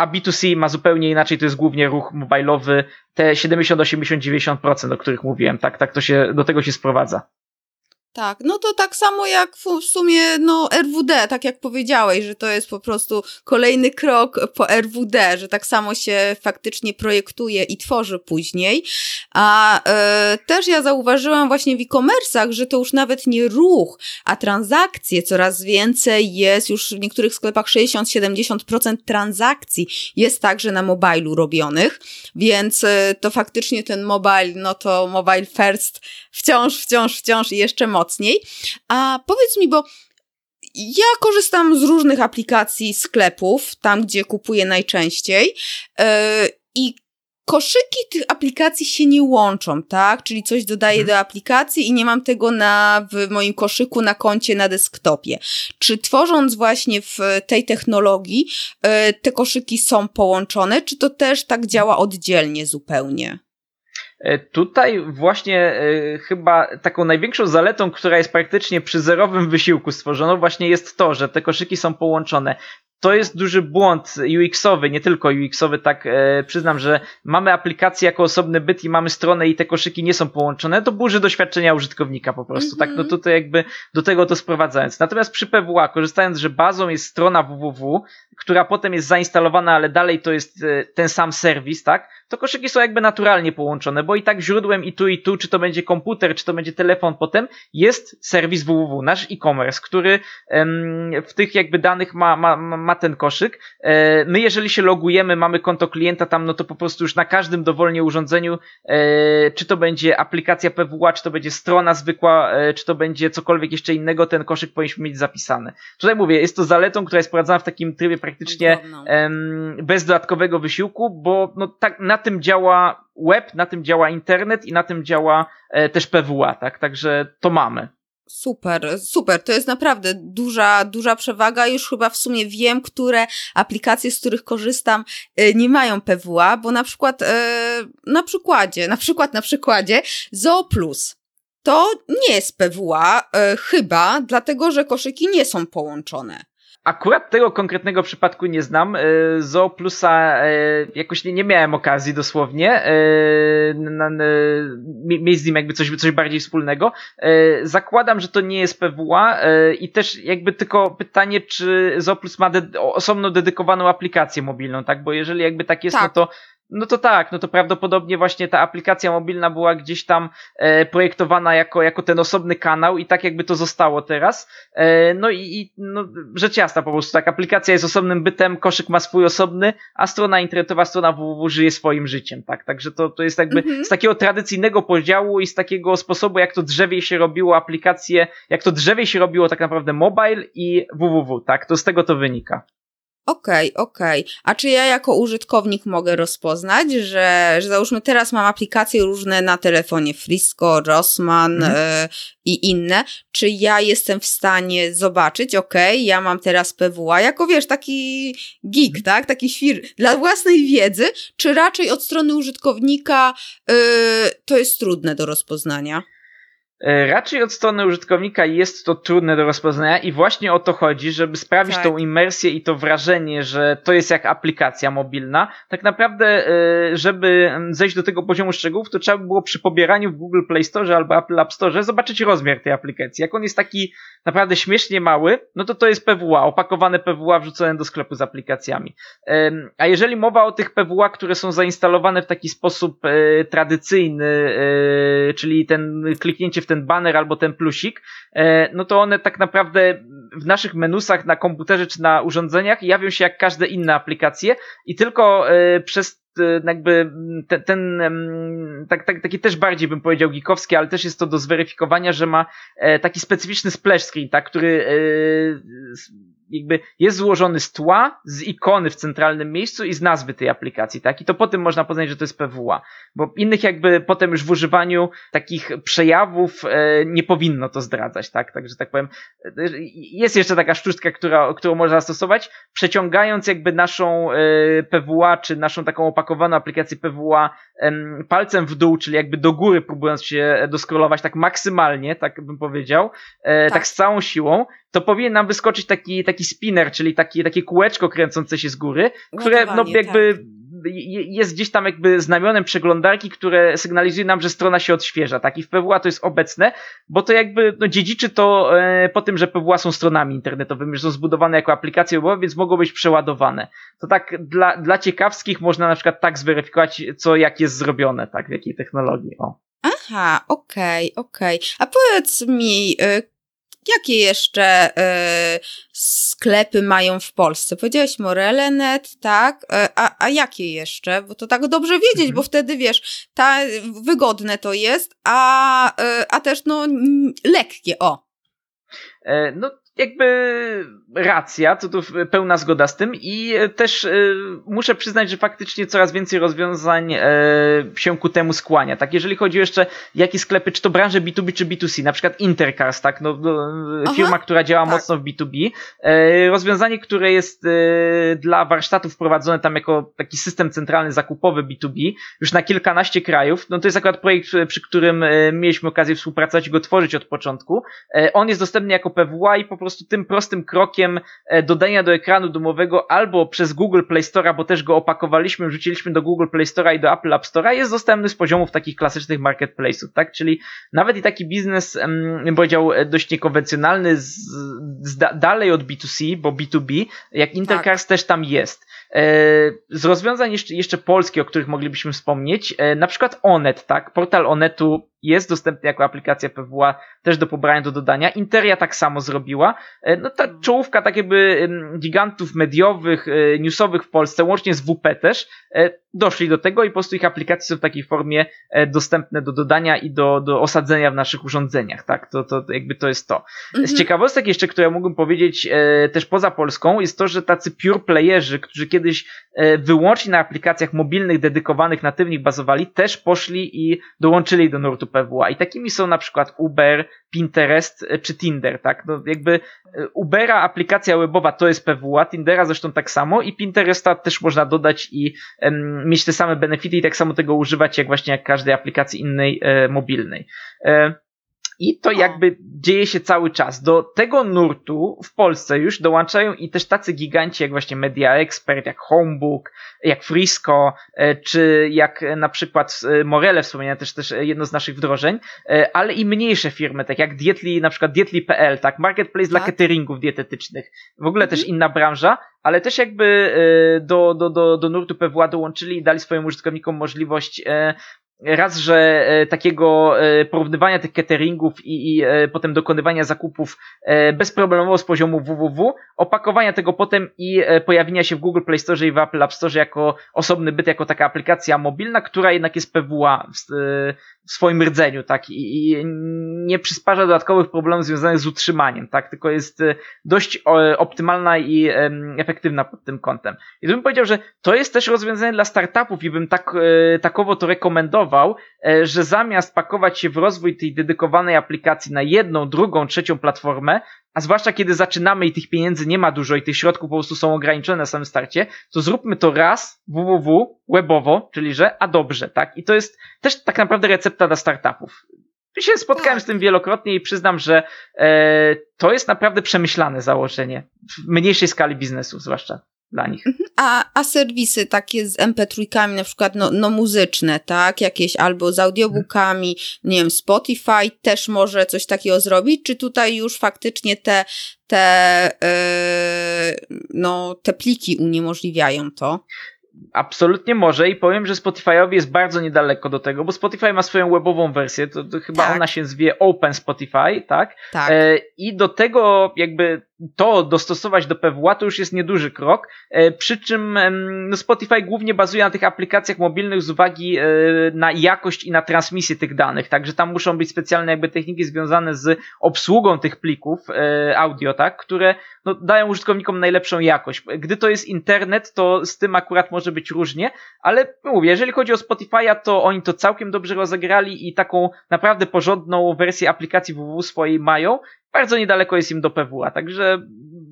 a B2C ma zupełnie inaczej, to jest głównie ruch mobilowy, te 70, 80, 90%, o których mówiłem, tak, tak to się, do tego się sprowadza. Tak, no to tak samo jak w sumie no RWD, tak jak powiedziałeś, że to jest po prostu kolejny krok po RWD, że tak samo się faktycznie projektuje i tworzy później. A e, też ja zauważyłam właśnie w e-commerce'ach, że to już nawet nie ruch, a transakcje coraz więcej jest, już w niektórych sklepach 60-70% transakcji jest także na mobilu robionych, więc e, to faktycznie ten mobile, no to mobile first wciąż, wciąż, wciąż i jeszcze mocniej mocniej. A powiedz mi, bo ja korzystam z różnych aplikacji sklepów, tam gdzie kupuję najczęściej. Yy, I koszyki tych aplikacji się nie łączą, tak? Czyli coś dodaję hmm. do aplikacji i nie mam tego na, w moim koszyku na koncie na desktopie. Czy tworząc właśnie w tej technologii, yy, te koszyki są połączone, czy to też tak działa oddzielnie zupełnie? E, tutaj właśnie e, chyba taką największą zaletą, która jest praktycznie przy zerowym wysiłku stworzoną, właśnie jest to, że te koszyki są połączone to jest duży błąd UX-owy, nie tylko UX-owy, tak e, przyznam, że mamy aplikację jako osobny byt i mamy stronę i te koszyki nie są połączone, to burzy doświadczenia użytkownika po prostu, mm-hmm. tak, no to, to jakby do tego to sprowadzając. Natomiast przy PWA, korzystając, że bazą jest strona www, która potem jest zainstalowana, ale dalej to jest e, ten sam serwis, tak, to koszyki są jakby naturalnie połączone, bo i tak źródłem i tu i tu, czy to będzie komputer, czy to będzie telefon potem, jest serwis www, nasz e-commerce, który em, w tych jakby danych ma, ma, ma ma ten koszyk. E, my, jeżeli się logujemy, mamy konto klienta tam, no to po prostu już na każdym dowolnie urządzeniu, e, czy to będzie aplikacja PWA, czy to będzie strona zwykła, e, czy to będzie cokolwiek jeszcze innego, ten koszyk powinniśmy mieć zapisany. Tutaj mówię, jest to zaletą, która jest sprowadzana w takim trybie praktycznie bez dodatkowego wysiłku, bo no tak na tym działa web, na tym działa internet i na tym działa też PWA, tak? Także to mamy. Super, super. To jest naprawdę duża, duża przewaga. Już chyba w sumie wiem, które aplikacje, z których korzystam, y, nie mają PWA, bo na przykład, y, na przykładzie, na przykład na przykładzie Zooplus. To nie jest PWA, y, chyba, dlatego że koszyki nie są połączone. Akurat tego konkretnego przypadku nie znam. E, Zo Plusa e, jakoś nie, nie miałem okazji dosłownie e, mieć z nim jakby coś, coś bardziej wspólnego. Zakładam, że to nie jest PWA i też jakby tylko pytanie, czy Zo Plus ma de osobno dedykowaną aplikację mobilną, tak? Bo jeżeli jakby tak jest, no tak. no to no to tak, no to prawdopodobnie właśnie ta aplikacja mobilna była gdzieś tam e, projektowana jako, jako ten osobny kanał i tak jakby to zostało teraz. E, no i, i no, rzecz jasna po prostu, tak, aplikacja jest osobnym bytem, koszyk ma swój osobny, a strona internetowa, strona www żyje swoim życiem, tak, także to, to jest jakby mhm. z takiego tradycyjnego podziału i z takiego sposobu, jak to drzewie się robiło aplikacje, jak to drzewie się robiło tak naprawdę mobile i www, tak, to z tego to wynika. Okej, okay, okej. Okay. A czy ja jako użytkownik mogę rozpoznać, że, że załóżmy teraz mam aplikacje różne na telefonie Frisco, Rossmann mhm. y, i inne, czy ja jestem w stanie zobaczyć, okej, okay, ja mam teraz PWA, jako wiesz, taki geek, mhm. tak, taki świr, dla własnej wiedzy, czy raczej od strony użytkownika y, to jest trudne do rozpoznania? E, raczej od strony użytkownika jest to trudne do rozpoznania i właśnie o to chodzi, żeby sprawić tak. tą imersję i to wrażenie, że to jest jak aplikacja mobilna. Tak naprawdę, e, żeby zejść do tego poziomu szczegółów, to trzeba by było przy pobieraniu w Google Play Store albo Apple App Store zobaczyć rozmiar tej aplikacji. Jak on jest taki naprawdę śmiesznie mały, no to to jest PWA, opakowane PWA wrzucone do sklepu z aplikacjami. A jeżeli mowa o tych PWA, które są zainstalowane w taki sposób e, tradycyjny, czyli ten kliknięcie w ten banner albo ten plusik, e, no to one tak naprawdę w naszych menusach na komputerze czy na urządzeniach jawią się jak każde inne aplikacje i tylko e, przez e, jakby ten, ten tak, tak, taki też bardziej bym powiedział geekowski, ale też jest to do zweryfikowania, że ma taki specyficzny splash screen, tak, który jakby jest złożony z tła, z ikony w centralnym miejscu i z nazwy tej aplikacji, tak? I to potem można poznać, że to jest PWA. Bo innych jakby potem już w używaniu takich przejawów e, nie powinno to zdradzać, tak? Także tak powiem, e, jest jeszcze taka sztuczka, która, którą można zastosować, przeciągając jakby naszą e, PWA, czy naszą taką opakowaną aplikację PWA palcem w dół, czyli jakby do góry próbując się doskrolować tak maksymalnie, tak bym powiedział, tak. tak z całą siłą, to powinien nam wyskoczyć taki, taki taki spinner, czyli taki, takie kółeczko kręcące się z góry, które no jakby tak jest gdzieś tam jakby znamionem przeglądarki, które sygnalizuje nam, że strona się odświeża, tak? I w PWA to jest obecne, bo to jakby no, dziedziczy to e, po tym, że PWA są stronami internetowymi, że są zbudowane jako aplikacje webowe, więc mogą być przeładowane. To tak dla, dla ciekawskich można na przykład tak zweryfikować, co jak jest zrobione, tak? W jakiej technologii, o. Aha, okej, okay, okej. Okay. A powiedz mi, y, Jakie jeszcze y, sklepy mają w Polsce? Powiedziałeś Morelenet, tak? E, a, a jakie jeszcze? Bo to tak dobrze wiedzieć, mhm. bo wtedy wiesz, ta, wygodne to jest, a, y, a też no lekkie, o. No jakby racja, co tu pełna zgoda z tym i też y, muszę przyznać, że faktycznie coraz więcej rozwiązań e, się ku temu skłania. Tak, jeżeli chodzi jeszcze jakie sklepy, czy to branże B2B czy B2C, na przykład Intercars, tak, no, no firma, która działa tak. mocno w B2B, e, rozwiązanie, które jest e, dla warsztatów wprowadzone tam jako taki system centralny zakupowy B2B, już na kilkanaście krajów, no to jest akurat projekt, przy którym mieliśmy okazję współpracować i go tworzyć od początku. On jest dostępny jako PWA i po prostu prostu tym prostym krokiem e, dodania do ekranu domowego albo przez Google Play Store, bo też go opakowaliśmy, wrzuciliśmy do Google Play Store i do Apple App Store, jest dostępny z poziomów takich klasycznych marketplace'ów, tak? Czyli nawet i taki biznes, bym powiedział, e, dość niekonwencjonalny, z, z dalej od B2C, bo B2B, jak Intercars tak. też tam jest. E, z rozwiązań jeszcze, jeszcze polskich, o których moglibyśmy wspomnieć, na przykład Onet, tak? Portal Onetu jest dostępny jako aplikacja PWA też do pobrania, do dodania. Interia tak samo zrobiła. E, no ta czołówka tak jakby gigantów mediowych, e, newsowych w Polsce, łącznie z WP też, e, doszli do tego i po prostu ich aplikacje są w takiej formie dostępne do dodania i do, do osadzenia w naszych urządzeniach, tak? To, to jakby to jest to. Mhm. Z ciekawostek jeszcze, które mógłbym powiedzieć też poza Polską, jest to, że tacy pure playerzy, którzy kiedyś wyłącznie na aplikacjach mobilnych dedykowanych natywnych bazowali, też poszli i dołączyli do nurtu PWA. I takimi są na przykład Uber, Pinterest e, czy Tinder, tak? No jakby e, Ubera aplikacja webowa to jest PWA, Tindera zresztą tak samo i Pinteresta też można dodać i um, mieć te same benefity i tak samo tego używać jak właśnie jak każdej aplikacji innej e, mobilnej. E, i to jakby dzieje się cały czas. Do tego nurtu w Polsce już dołączają i też tacy giganci jak właśnie Media Expert, jak Homebook, jak Frisco, e, czy jak na przykład e, Morele wspomniane też, też jedno z naszych wdrożeń, e, ale i mniejsze firmy, tak jak Dietli, na przykład Dietli.pl, tak, marketplace tak. dla cateringów dietetycznych. W ogóle mhm. też inna branża, ale też jakby do, do, do, do nurtu PWA dołączyli i dali swoim użytkownikom możliwość raz, że e, takiego e, porównywania tych cateringów i, i e, potem dokonywania zakupów bezproblemowo z poziomu www, opakowania tego potem i pojawienia się w Google Play Store i w Apple App Store jako osobny byt, jako taka aplikacja mobilna, która jednak jest PWA w, swoim rdzeniu, tak, i, i nie przysparza dodatkowych problemów związanych z utrzymaniem, tak, tylko jest dość optymalna i efektywna pod tym kątem. I bym powiedział, że to jest też rozwiązanie dla startupów i bym tak, takowo to rekomendował, E, że zamiast pakować się w rozwój tej dedykowanej aplikacji na jedną, drugą, trzecią platformę, a zwłaszcza kiedy zaczynamy i tych pieniędzy nie ma dużo i tych środków po prostu są ograniczone na samym starcie, to zróbmy to raz www, webowo, czyli że, a dobrze, tak? I to jest też tak naprawdę recepta dla startupów. Tu się spotkałem tak. z tym wielokrotnie i przyznam, że e, to jest naprawdę przemyślane założenie w mniejszej skali biznesu zwłaszcza dla nich. Mhm. A, a serwisy takie z MP3, na przykład no, no muzyczne, tak? Jakieś albo z audiobookami, nie wiem, Spotify też może coś takiego zrobić, czy tutaj już faktycznie te, te, yy, no, te pliki uniemożliwiają to? Absolutnie może i powiem, że Spotify'owi jest bardzo niedaleko do tego, bo Spotify ma swoją webową wersję, to, to chyba tak. ona się zwie Open Spotify, tak? tak. E, I do tego jakby to dostosować do PWA to już jest nieduży krok, e, przy czym no Spotify głównie bazuje na tych aplikacjach mobilnych z uwagi e, na jakość i na transmisję tych danych, także tam muszą być specjalne jakby techniki związane z obsługą tych plików e, audio, tak, które no, dają użytkownikom najlepszą jakość. Gdy to jest internet, to z tym akurat może być różnie, ale mówię, jeżeli chodzi o Spotify'a, to oni to całkiem dobrze rozegrali i taką naprawdę porządną wersję aplikacji www swojej mają bardzo niedaleko jest im do PWA, także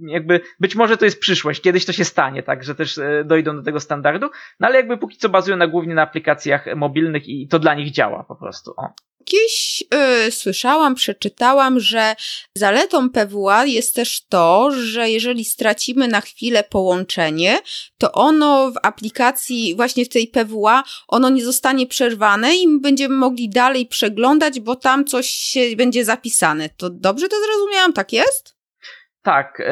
jakby być może to jest przyszłość, kiedyś to się stanie, tak, że też e, dojdą do tego standardu, no ale jakby póki co bazują na głównie na aplikacjach mobilnych i to dla nich działa po prostu. O. Gdzieś y, słyszałam, przeczytałam, że zaletą PWA jest też to, że jeżeli stracimy na chwilę połączenie, to ono w aplikacji, właśnie w tej PWA, ono nie zostanie przerwane i będziemy mogli dalej przeglądać, bo tam coś się będzie zapisane. To dobrze to zrozumiałam? Tak jest? Tak,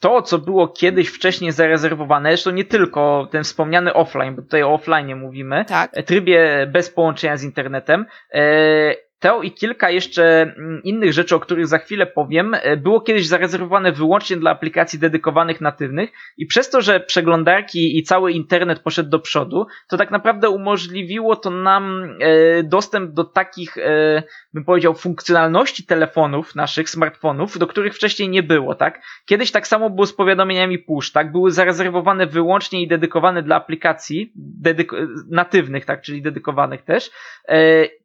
to co było kiedyś wcześniej zarezerwowane, zresztą nie tylko ten wspomniany offline, bo tutaj o offline mówimy, tak. trybie bez połączenia z internetem, e, to i kilka jeszcze mm, innych rzeczy, o których za chwilę powiem, e, było kiedyś zarezerwowane wyłącznie dla aplikacji dedykowanych natywnych i przez to, że przeglądarki i cały internet poszedł do przodu, to tak naprawdę umożliwiło to nam e, dostęp do takich, e, bym powiedział, funkcjonalności telefonów, naszych smartfonów, do których wcześniej nie było, tak? Kiedyś tak samo było z powiadomieniami push, tak? Były zarezerwowane wyłącznie i dedykowane dla aplikacji dedyko- natywnych, tak? Czyli dedykowanych też.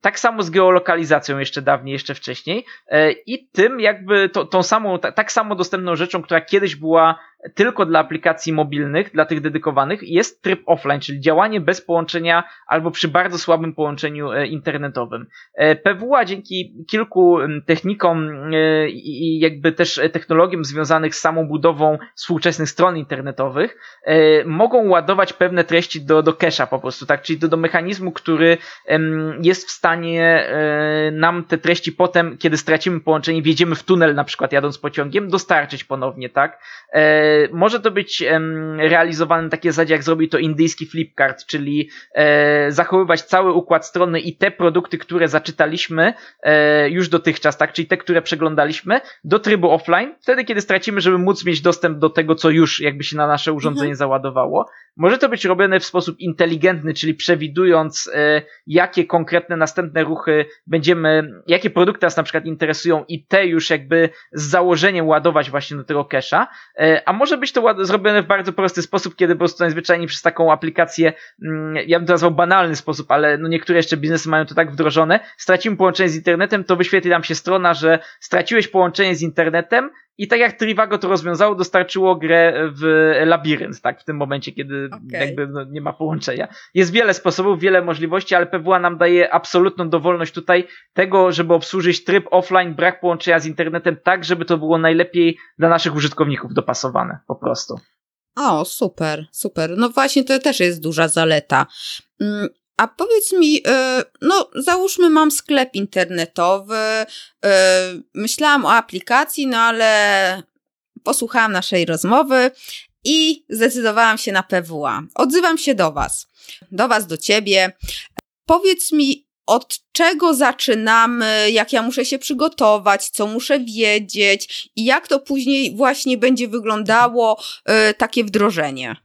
Tak samo z geolokalizacją aktualizacją jeszcze dawniej, jeszcze wcześniej. E, i tym jakby to, tą samą, tak samo dostępną rzeczą, która kiedyś była tylko dla aplikacji mobilnych, dla tych dedykowanych, jest tryb offline, czyli działanie bez połączenia albo przy bardzo słabym połączeniu e, internetowym. E, PWA dzięki kilku technikom e, i jakby też technologiom związanych z samą budową współczesnych stron internetowych mogą ładować pewne treści do, do cache'a po prostu, tak? Czyli do, do mechanizmu, który jest w stanie nam te treści potem, kiedy stracimy połączenie, wjedziemy w tunel na przykład jadąc pociągiem, dostarczyć ponownie, tak? Może to być realizowane takie zasadzie, jak zrobi to indyjski Flipkart, czyli e, zachowywać cały układ strony i te produkty, które zaczytaliśmy e, już dotychczas, tak, czyli te, które przeglądaliśmy, do trybu offline, wtedy, kiedy stracimy, żeby móc mieć dostęp do tego, co już jakby się na nasze urządzenie mhm. załadowało. Może to być robione w sposób inteligentny, czyli przewidując, e, jakie konkretne następne ruchy będziemy, jakie produkty nas na przykład interesują i te już jakby z założeniem ładować właśnie do tego cache'a, a może być to zrobione w bardzo prosty sposób, kiedy po prostu najzwyczajniej przez taką aplikację, mm, ja bym to nazwał banalny sposób, ale no niektóre jeszcze biznesy mają to tak wdrożone, stracimy połączenie z internetem, to wyświetli nam się strona, że straciłeś połączenie z internetem, i tak jak Trivago to rozwiązało, dostarczyło grę w labirynt, tak, w tym momencie, kiedy okay. jakby no, nie ma połączenia. Jest wiele sposobów, wiele możliwości, ale PWA nam daje absolutną dowolność tutaj tego, żeby obsłużyć tryb offline, brak połączenia z internetem, tak, żeby to było najlepiej dla naszych użytkowników dopasowane, po prostu. O, super, super. No właśnie, to też jest duża zaleta. A powiedz mi, e, no załóżmy mam sklep internetowy, e, myślałam o aplikacji, no ale posłuchałam naszej rozmowy i zdecydowałam się na PWA. Odzywam się do Was, do Was, do Ciebie. Powiedz mi, od czego zaczynamy, jak ja muszę się przygotować, co muszę wiedzieć i jak to później właśnie będzie wyglądało y, takie wdrożenie.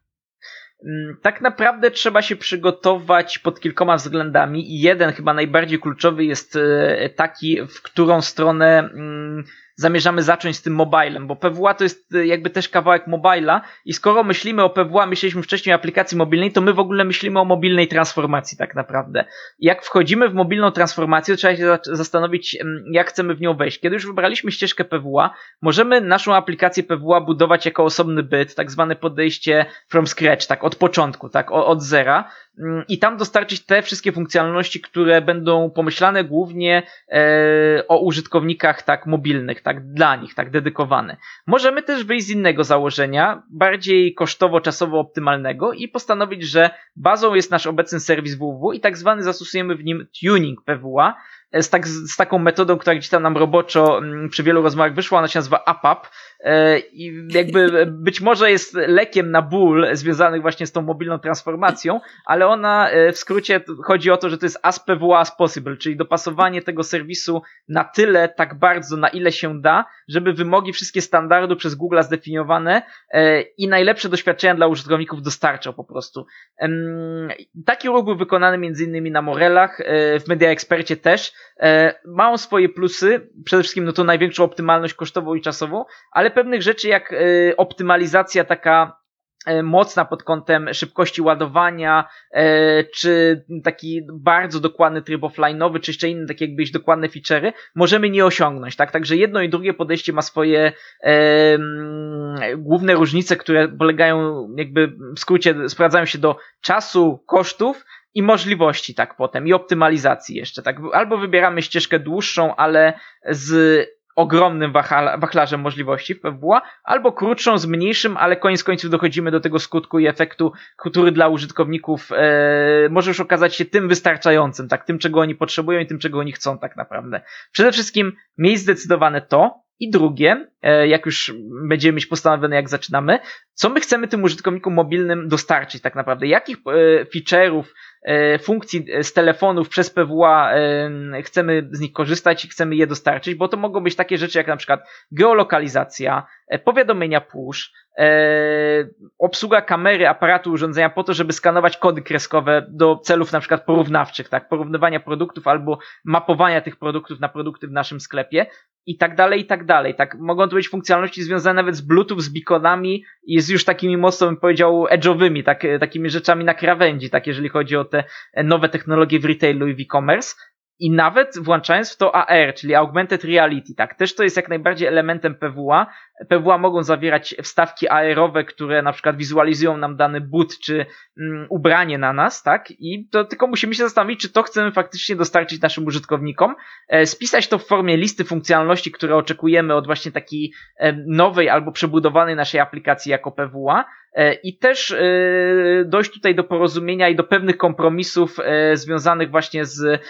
Mm, tak naprawdę trzeba się przygotować pod kilkoma względami i jeden chyba najbardziej kluczowy jest e, taki, w którą stronę mm, zamierzamy zacząć z tym mobilem, bo PWA to jest e, jakby też kawałek mobila i skoro myślimy o PWA, myśleliśmy wcześniej o aplikacji mobilnej, to my w ogóle myślimy o mobilnej transformacji tak naprawdę. Jak wchodzimy w mobilną transformację, trzeba się zastanowić, jak chcemy w nią wejść. Kiedy już wybraliśmy ścieżkę PWA, możemy naszą aplikację PWA budować jako osobny byt, tak zwane podejście from scratch, tak od początku, tak od zera mm, i tam dostarczyć te wszystkie funkcjonalności, które będą pomyślane głównie e, o użytkownikach tak mobilnych, tak dla nich, tak dedykowane. Możemy też wyjść z innego założenia, bardziej kosztowo-czasowo optymalnego i postanowić, że bazą jest nasz obecny serwis www i tak zwany zastosujemy w nim tuning PWA, z, tak, z taką metodą, która gdzieś tam nam roboczo mm, przy wielu rozmowach wyszła, ona się nazywa APAP e, i jakby być może jest lekiem na ból związanych właśnie z tą mobilną transformacją, ale ona e, w skrócie chodzi o to, że to jest as PWA as possible, czyli dopasowanie tego serwisu na tyle, tak bardzo, na ile się da, żeby wymogi, wszystkie standardy przez Google zdefiniowane e, i najlepsze doświadczenia dla użytkowników dostarczał po prostu. Taki ruch był wykonany między innymi na Morelach, w Media Expercie też, E, ma on swoje plusy, przede wszystkim no to największą optymalność kosztową i czasową, ale pewnych rzeczy jak e, optymalizacja taka e, mocna pod kątem szybkości ładowania, czy taki bardzo dokładny tryb offline'owy, czy jeszcze inne takie jakby dokładne feature'y, możemy nie osiągnąć, tak? Także jedno i drugie podejście ma swoje e, główne różnice, które polegają jakby w skrócie, sprawdzają się do czasu, kosztów, i możliwości tak potem i optymalizacji jeszcze tak albo wybieramy ścieżkę dłuższą, ale z ogromnym wachlarzem możliwości w PWA, albo krótszą z mniejszym, ale koniec końców dochodzimy do tego skutku i efektu, który dla użytkowników e, może już okazać się tym wystarczającym, tak, tym czego oni potrzebują i tym czego oni chcą tak naprawdę. Przede wszystkim mieć zdecydowane to, i drugie, e, jak już będziemy mieć postanowione, jak zaczynamy, co my chcemy tym użytkownikom mobilnym dostarczyć tak naprawdę? Jakich e, feature'ów, funkcji z telefonów przez PWA chcemy z nich korzystać i chcemy je dostarczyć, bo to mogą być takie rzeczy jak na przykład geolokalizacja, powiadomienia push, obsługa kamery aparatu urządzenia po to, żeby skanować kody kreskowe do celów na przykład porównawczych, tak, porównywania produktów albo mapowania tych produktów na produkty w naszym sklepie i tak dalej, i tak dalej. Tak, mogą to być funkcjonalności związane nawet z Bluetooth, z beaconami i z już takimi mocno, bym powiedział, edge'owymi, tak, takimi rzeczami na krawędzi, tak, jeżeli chodzi o te nowe technologie w retailu i w e-commerce i nawet włączając w to AR, czyli Augmented Reality, tak, też to jest jak najbardziej elementem PWA. PWA mogą zawierać wstawki AR-owe, które na przykład wizualizują nam dany but czy mm, ubranie na nas, tak, i to tylko musimy się zastanowić, czy to chcemy faktycznie dostarczyć naszym użytkownikom, e, spisać to w formie listy funkcjonalności, które oczekujemy od właśnie takiej e, nowej albo przebudowanej naszej aplikacji jako PWA, E, i też e, dojść tutaj do porozumienia i do pewnych kompromisów e, związanych właśnie z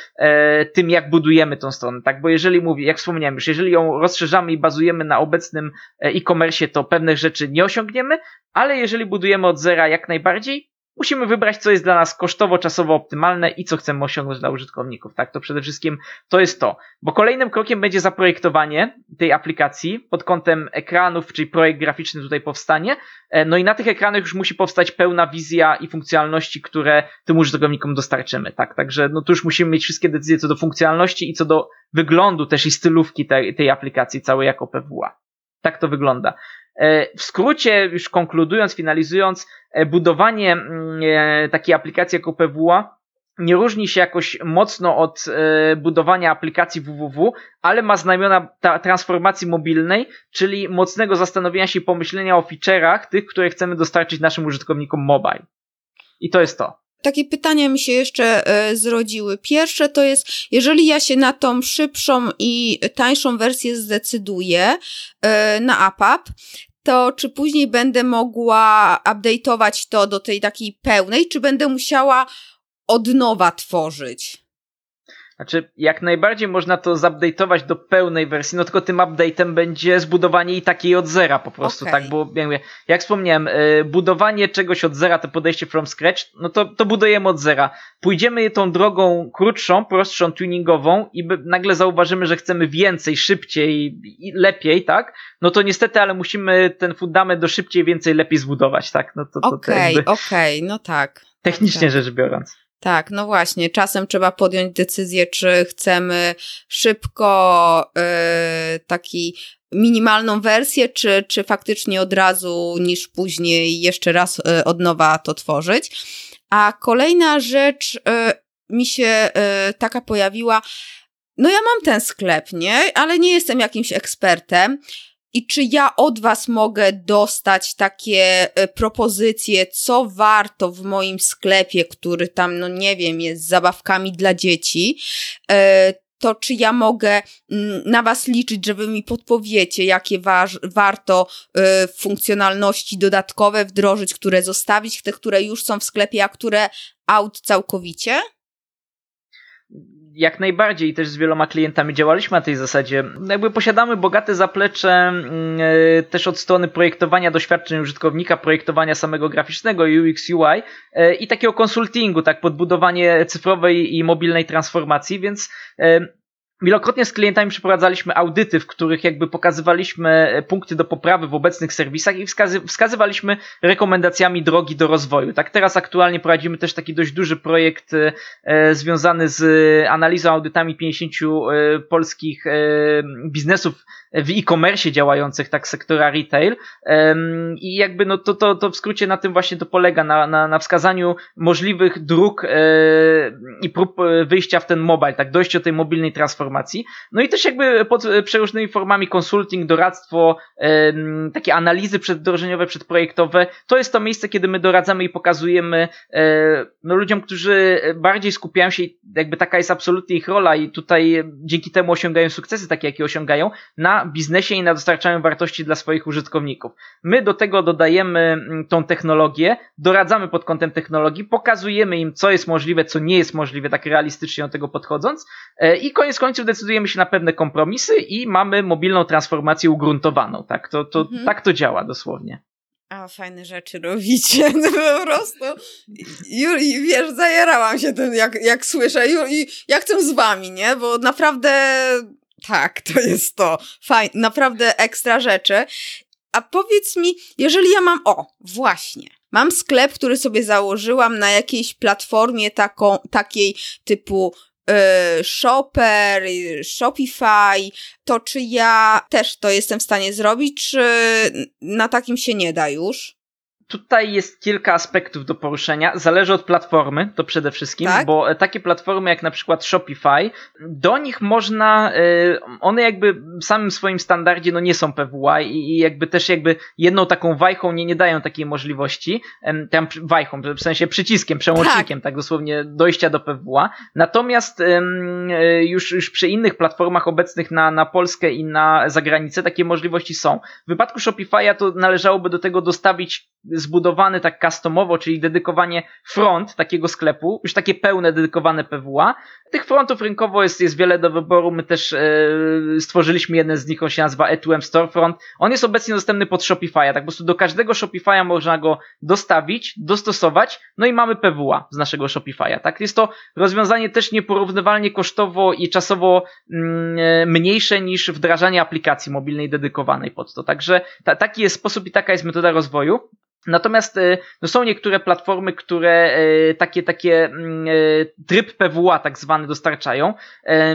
tym, jak budujemy tą stronę, tak? Bo jeżeli mówi, jak wspomniałem już, jeżeli ją rozszerzamy i bazujemy na obecnym e-commerce, to pewnych rzeczy nie osiągniemy, ale jeżeli budujemy od zera jak najbardziej, musimy wybrać, co jest dla nas kosztowo, czasowo optymalne i co chcemy osiągnąć dla użytkowników. Tak, to przede wszystkim to jest to. Bo kolejnym krokiem będzie zaprojektowanie tej aplikacji pod kątem ekranów, czyli projekt graficzny tutaj powstanie. E, no i na tych ekranach już musi powstać pełna wizja i funkcjonalności, które tym użytkownikom dostarczymy. Tak, także no tu już musimy mieć wszystkie decyzje co do funkcjonalności i co do wyglądu też i stylówki tej, tej aplikacji całej jako PWA. Tak to wygląda. E, w skrócie, już konkludując, finalizując, e, budowanie mm, e, takiej aplikacji jako PWA nie różni się jakoś mocno od budowania aplikacji www, ale ma znamiona transformacji mobilnej, czyli mocnego zastanowienia się i pomyślenia o feature'ach tych, które chcemy dostarczyć naszym użytkownikom mobile. I to jest to. Takie pytania mi się jeszcze e, zrodziły. Pierwsze to jest, jeżeli ja się na tą szybszą i tańszą wersję zdecyduję e, na AppUp, to czy później będę mogła update'ować to do tej takiej pełnej, czy będę musiała od nowa tworzyć? Znaczy, jak najbardziej można to zupdate'ować do pełnej wersji, no tylko tym update'em będzie zbudowanie i takiej od zera po prostu, okay. tak? Bo jak, jak wspomniałem, y, budowanie czegoś od zera, to podejście from scratch, no to, to budujemy od zera. Pójdziemy tą drogą krótszą, prostszą, tuningową i nagle zauważymy, że chcemy więcej, szybciej i lepiej, tak? No to niestety, ale musimy ten fundament do szybciej, więcej, lepiej zbudować, tak? No to, to Okej, okay, okej, okay, no tak. Technicznie tak. rzecz biorąc. Tak, no właśnie. Czasem trzeba podjąć decyzję, czy chcemy szybko yy, taki minimalną wersję, czy, czy faktycznie od razu, niż później jeszcze raz yy, od nowa to tworzyć. A kolejna rzecz yy, mi się yy, taka pojawiła. No ja mam ten sklep, nie? Ale nie jestem jakimś ekspertem. I czy ja od Was mogę dostać takie e, propozycje, co warto w moim sklepie, który tam, no nie wiem, jest z zabawkami dla dzieci, e, to czy ja mogę mm, na Was liczyć, że Wy mi podpowiecie, jakie wa warto e, funkcjonalności dodatkowe wdrożyć, które zostawić, te, które już są w sklepie, a które out całkowicie? Jak najbardziej też z wieloma klientami działaliśmy na tej zasadzie. Jakby posiadamy bogate zaplecze mm, e, też od strony projektowania doświadczeń użytkownika, projektowania samego graficznego UX UI e, i takiego konsultingu, tak podbudowanie cyfrowej i mobilnej transformacji, więc e, Wielokrotnie z klientami przeprowadzaliśmy audyty, w których jakby pokazywaliśmy e, punkty do poprawy w obecnych serwisach i wskazy wskazywaliśmy rekomendacjami drogi do rozwoju. Tak teraz aktualnie prowadzimy też taki dość duży projekt e, e związany z analizą audytami 50 e, polskich e, biznesów w e-commerce działających, tak sektora retail. I jakby no to, to, to w skrócie na tym właśnie to polega, na, na, na wskazaniu możliwych dróg i prób wyjścia w ten mobile, tak dojście do tej mobilnej transformacji transformacji. No i też jakby pod przeróżnymi formami konsulting, doradztwo, takie analizy przedwdrożeniowe, przedprojektowe. To jest to miejsce, kiedy my doradzamy i pokazujemy no, ludziom, którzy bardziej skupiają się, jakby taka jest absolutnie ich rola i tutaj dzięki temu osiągają sukcesy takie, jakie osiągają, na biznesie i na dostarczaniu wartości dla swoich użytkowników. My do tego dodajemy mm, tą technologię, doradzamy pod kątem technologii, pokazujemy im, co jest możliwe, co nie jest możliwe, tak realistycznie do tego podchodząc e, i koniec końców decydujemy się na pewne kompromisy i mamy mobilną transformację ugruntowaną. Tak to, to, mhm. tak to działa dosłownie. A, fajne rzeczy robicie, [laughs] no, po prostu. Juli, wiesz, zajarałam się tym, jak, jak słyszę. Juli, ja chcę z wami, nie? Bo naprawdę, tak, to jest to. Fajne, naprawdę ekstra rzeczy. A powiedz mi, jeżeli ja mam, o, właśnie, mam sklep, który sobie założyłam na jakiejś platformie taką, takiej typu Shopper, Shopify, to czy ja też to jestem w stanie zrobić, czy na takim się nie da już? Tutaj jest kilka aspektów do poruszenia. Zależy od platformy, to przede wszystkim, tak? bo takie platformy jak na przykład Shopify, do nich można, e, one jakby w samym swoim standardzie no nie są PWA i jakby też jakby jedną taką wajchą nie, nie dają takiej możliwości, tam wajchą, w sensie przyciskiem, przełącznikiem, tak, tak dosłownie dojścia do PWA. Natomiast e, już, już przy innych platformach obecnych na, na Polskę i na zagranicę takie możliwości są. W wypadku Shopify'a to należałoby do tego dostawić zbudowany tak customowo, czyli dedykowanie front takiego sklepu, już takie pełne dedykowane PWA. Tych frontów rynkowo jest, jest wiele do wyboru. My też e, stworzyliśmy jeden z nich, on się nazywa E2M Storefront. On jest obecnie dostępny pod Shopify'a, tak po prostu do każdego Shopify'a można go dostawić, dostosować, no i mamy PWA z naszego Shopify'a, tak? Jest to rozwiązanie też nieporównywalnie kosztowo i czasowo e, mniejsze niż wdrażanie aplikacji mobilnej dedykowanej pod to. Także ta, taki jest sposób i taka jest metoda rozwoju. Natomiast e, no są niektóre platformy, które e, takie, takie mm, e, tryb PWA tak zwany dostarczają.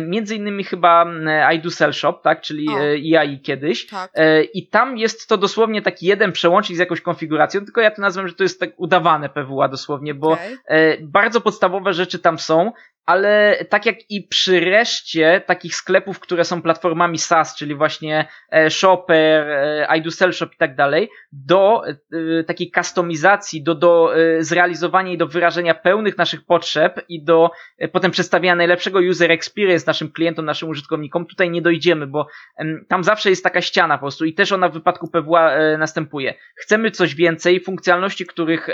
Między innymi chyba mm, I do Shop, tak, czyli o. IAI kiedyś. Tak. I tam jest to dosłownie taki jeden przełącznik z jakąś konfiguracją, tylko ja to nazywam, że to jest tak udawane PWA dosłownie, bo okay. bardzo podstawowe rzeczy tam są ale tak jak i przy reszcie takich sklepów, które są platformami SaaS, czyli właśnie e, Shopper, e, I do Sell Shop i tak dalej, do e, takiej kustomizacji, do, do zrealizowania i do wyrażenia pełnych naszych potrzeb i do potem przedstawiania najlepszego user experience naszym klientom, naszym użytkownikom, tutaj nie dojdziemy, bo tam zawsze jest taka ściana po prostu i też ona w wypadku PWA następuje. Chcemy coś więcej, funkcjonalności, których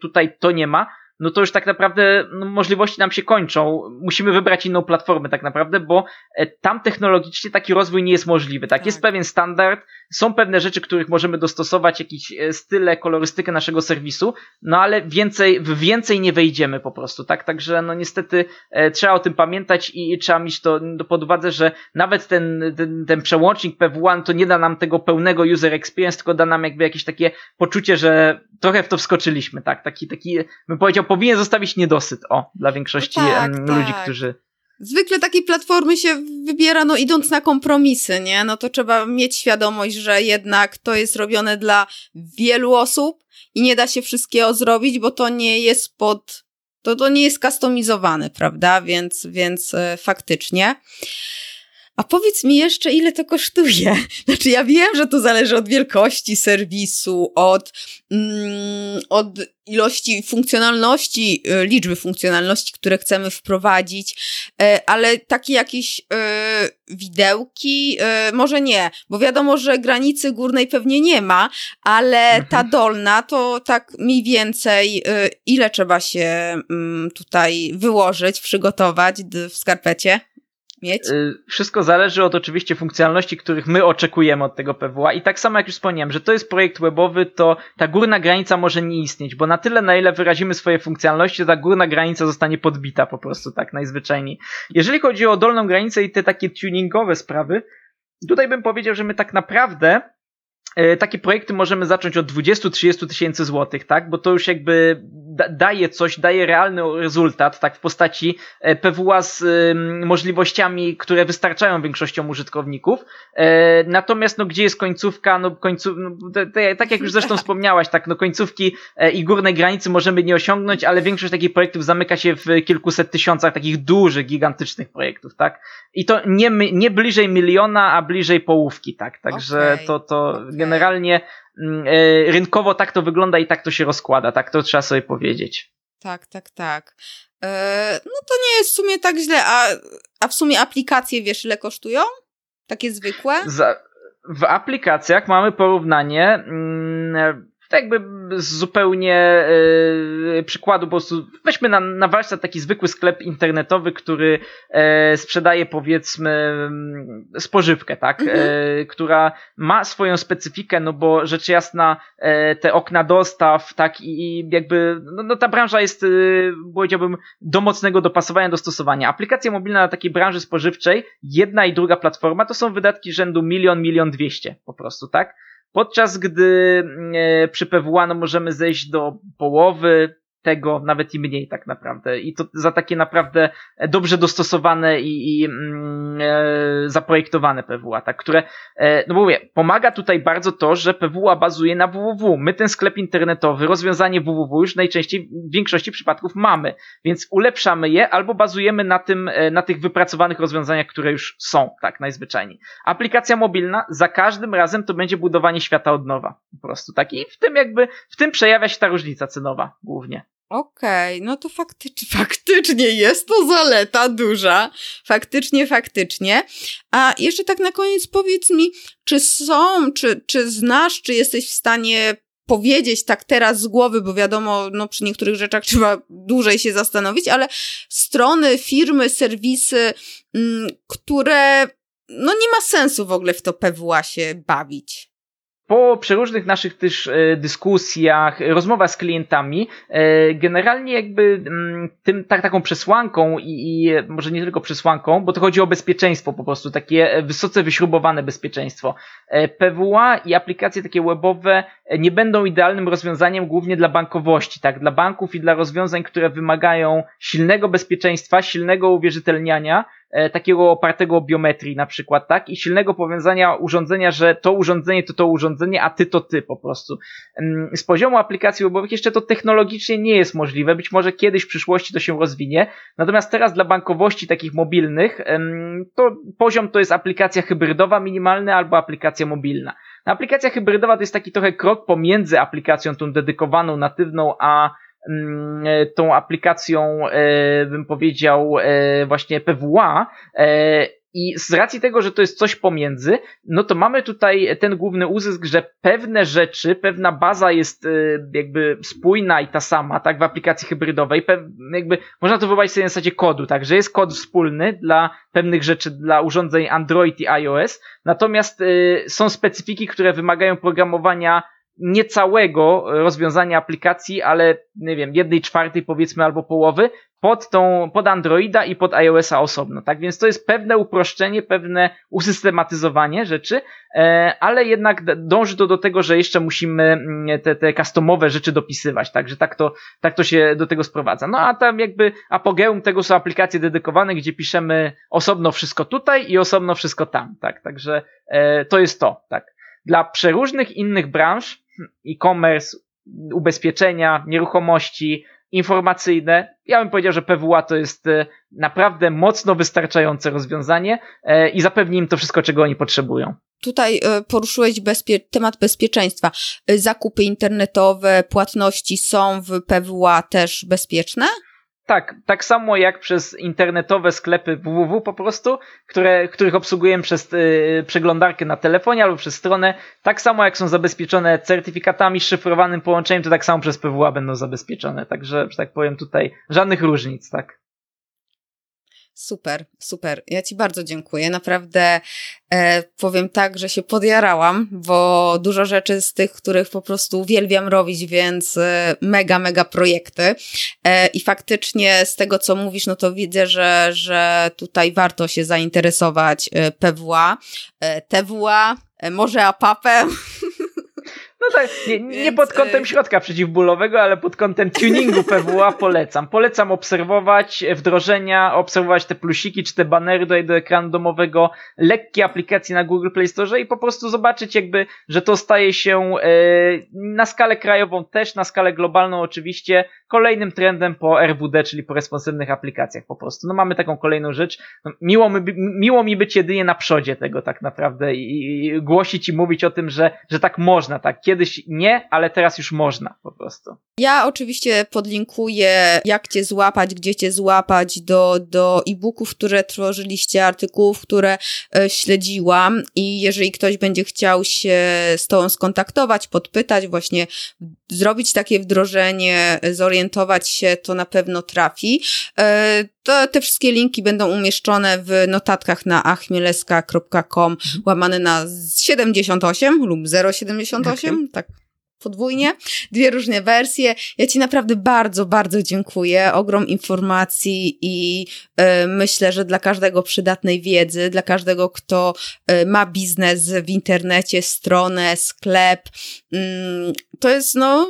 tutaj to nie ma, no to już tak naprawdę no, możliwości nam się kończą. Musimy wybrać inną platformę tak naprawdę, bo e, tam technologicznie taki rozwój nie jest możliwy. Tak, tak. jest pewien standard, są pewne rzeczy, których możemy dostosować, jakieś e, style, kolorystykę naszego serwisu, no ale więcej, w więcej nie wejdziemy po prostu, tak? Także no niestety e, trzeba o tym pamiętać i, trzeba mieć to pod uwadze, że nawet ten, ten, ten przełącznik PW1 to nie da nam tego pełnego user experience, tylko da nam jakby jakieś takie poczucie, że trochę w to wskoczyliśmy, tak? Taki, taki, bym powiedział, powinien zostawić niedosyt, o, dla większości no tak, ludzi, tak. którzy Zwykle takiej platformy się wybiera, no idąc na kompromisy, nie? No to trzeba mieć świadomość, że jednak to jest robione dla wielu osób i nie da się wszystkiego zrobić, bo to nie jest pod, to, to nie jest kustomizowane, prawda? Więc, więc e, faktycznie. A powiedz mi jeszcze, ile to kosztuje? [laughs] Znaczy, ja wiem, że to zależy od wielkości serwisu, od, mm, od ilości funkcjonalności, y, liczby funkcjonalności, które chcemy wprowadzić, y, ale takie jakieś y, widełki, może nie, bo wiadomo, że granicy górnej pewnie nie ma, ale mhm. ta dolna to tak mniej więcej ile trzeba się mm, tutaj wyłożyć, przygotować w skarpecie? Mieć? Y, wszystko zależy od oczywiście funkcjonalności, których my oczekujemy od tego PWA i tak samo jak już wspomniałem, że to jest projekt webowy, to ta górna granica może nie istnieć, bo na tyle na ile wyrazimy swoje funkcjonalności, ta górna granica zostanie podbita po prostu tak najzwyczajniej. Jeżeli chodzi o dolną granicę i te takie tuningowe sprawy, tutaj bym powiedział, że my tak naprawdę e, takie projekty możemy zacząć od 20-30 tysięcy złotych, tak? Bo to już jakby da, daje coś, daje realny rezultat, tak, w postaci e, PWA z możliwościami, które wystarczają większością użytkowników. E, natomiast, no, gdzie jest końcówka, no, końcu, no, te, te, tak jak już zresztą [laughs] wspomniałaś, tak, no, końcówki e, i górnej granicy możemy nie osiągnąć, ale większość takich projektów zamyka się w kilkuset tysiącach takich dużych, gigantycznych projektów, tak? I to nie, nie bliżej miliona, a bliżej połówki, tak? Także okay. to, to okay. generalnie rynkowo tak to wygląda i tak to się rozkłada, tak to trzeba sobie powiedzieć. Tak, tak, tak. E, no to nie jest w sumie tak źle, a, a w sumie aplikacje wiesz ile kosztują? Takie zwykłe? Za, w aplikacjach mamy porównanie. Jakby zupełnie yy, przykładu, po prostu weźmy na, na warsztat taki zwykły sklep internetowy, który e, sprzedaje powiedzmy mm, spożywkę, tak, mhm. e, która ma swoją specyfikę, no bo rzecz jasna e, te okna dostaw, tak i, jakby, no, no, ta branża jest, e, powiedziałbym, do mocnego dopasowania, dostosowania. Aplikacja mobilna na takiej branży spożywczej, jedna i druga platforma, to są wydatki rzędu milion, milion dwieście po prostu, tak? Podczas gdy e, przy PWA no, możemy zejść do połowy, tego, nawet i mniej tak naprawdę. I to za takie naprawdę dobrze dostosowane i, i mm, e, zaprojektowane PWA, tak, które, e, no bo mówię, pomaga tutaj bardzo to, że PWA bazuje na www. My ten sklep internetowy, rozwiązanie www już najczęściej w większości przypadków mamy, więc ulepszamy je albo bazujemy na tym, e, na tych wypracowanych rozwiązaniach, które już są, tak, najzwyczajniej. Aplikacja mobilna za każdym razem to będzie budowanie świata od nowa, po prostu, tak, i w tym jakby, w tym przejawia się ta różnica cenowa głównie. Okej, okay, no to faktycznie, [laughs] faktycznie jest to zaleta duża. Faktycznie, faktycznie. A jeszcze tak na koniec powiedz mi, czy są, czy, czy znasz, czy jesteś w stanie powiedzieć tak teraz z głowy, bo wiadomo, no przy niektórych rzeczach [laughs] trzeba dłużej się zastanowić, ale strony, firmy, serwisy, mm, które no nie ma sensu w ogóle w to PWA się bawić po przeróżnych naszych też e, dyskusjach, rozmowach z klientami, e, generalnie jakby mm, tym, tak, taką przesłanką i, i może nie tylko przesłanką, bo to chodzi o bezpieczeństwo po prostu, takie wysoce wyśrubowane bezpieczeństwo. E, PWA i aplikacje takie webowe nie będą idealnym rozwiązaniem głównie dla bankowości, tak, dla banków i dla rozwiązań, które wymagają silnego bezpieczeństwa, silnego uwierzytelniania, E, takiego opartego o biometrii na przykład, tak? I silnego powiązania urządzenia, że to urządzenie to to urządzenie, a ty to ty po prostu. Z poziomu aplikacji webowych jeszcze to technologicznie nie jest możliwe, być może kiedyś w przyszłości to się rozwinie, natomiast teraz dla bankowości takich mobilnych to poziom to jest aplikacja hybrydowa minimalna albo aplikacja mobilna. Aplikacja hybrydowa to jest taki trochę krok pomiędzy aplikacją tą dedykowaną, natywną, a Mm, e, tą aplikacją, e, bym powiedział, e, właśnie PWA. I z racji tego, że to jest coś pomiędzy, no to mamy tutaj ten główny uzysk, że pewne rzeczy, pewna baza jest jakby spójna i ta sama, tak, w aplikacji hybrydowej, jakby można to wyobrazić sobie na zasadzie kodu, tak, że jest kod wspólny dla pewnych rzeczy, dla urządzeń Android i iOS, natomiast są specyfiki, które wymagają programowania nie całego rozwiązania aplikacji, ale nie wiem, jednej czwartej powiedzmy albo połowy pod tą, pod Androida i pod iOS-a osobno, tak? Więc to jest pewne uproszczenie, pewne usystematyzowanie rzeczy, e, ale jednak dąży to do tego, że jeszcze musimy mm, te, te customowe rzeczy dopisywać, także tak to, tak to się do tego sprowadza. No a tam jakby apogeum tego są aplikacje dedykowane, gdzie piszemy osobno wszystko tutaj i osobno wszystko tam, tak? Także e, to jest to, tak. Dla przeróżnych innych branż e-commerce, ubezpieczenia, nieruchomości, informacyjne. Ja bym powiedział, że PWA to jest e, naprawdę mocno wystarczające rozwiązanie e, i zapewni im to wszystko, czego oni potrzebują. Tutaj e, poruszyłeś bezpie temat bezpieczeństwa. Zakupy internetowe, płatności są w PWA też bezpieczne? Tak, tak samo jak przez internetowe sklepy www po prostu, które, których obsługujemy przez y, przeglądarkę na telefonie albo przez stronę, tak samo jak są zabezpieczone certyfikatami, szyfrowanym połączeniem, to tak samo przez PWA będą zabezpieczone. Także, że tak powiem, tutaj żadnych różnic, tak. Super, super. Ja Ci bardzo dziękuję. Naprawdę e, powiem tak, że się podjarałam, bo dużo rzeczy z tych, których po prostu uwielbiam robić, więc e, mega, mega projekty. E, I faktycznie z tego, co mówisz, no to widzę, że, że tutaj warto się zainteresować e, PWA, e, TWA, e, może APAP-em. [laughs] No tak, nie, nie pod kątem e, środka przeciwbólowego, ale pod kątem tuningu PWA polecam. Polecam obserwować wdrożenia, obserwować te plusiki czy te banery do, do ekranu domowego, lekkie aplikacje na Google Play Store i po prostu zobaczyć jakby, że to staje się e, na skalę krajową też, na skalę globalną oczywiście, kolejnym trendem po RWD, czyli po responsywnych aplikacjach po prostu. No mamy taką kolejną rzecz. No, miło, mi, miło mi być jedynie na przodzie tego tak naprawdę i, i głosić i mówić o tym, że, że tak można, tak. Kiedyś nie, ale teraz już można po prostu. Ja oczywiście podlinkuję, jak cię złapać, gdzie cię złapać do, do e-booków, które tworzyliście, artykułów, które e, śledziłam i jeżeli ktoś będzie chciał się z tobą skontaktować, podpytać, właśnie zrobić takie wdrożenie, zorientować się, to na pewno trafi. E, to te wszystkie linki będą umieszczone w notatkach na achmieleska.com łamane na 78 lub 078, okay. tak podwójnie, dwie różne wersje. Ja Ci naprawdę bardzo, bardzo dziękuję. Ogrom informacji i y, myślę, że dla każdego przydatnej wiedzy, dla każdego, kto y, ma biznes w internecie, stronę, sklep, y, to jest no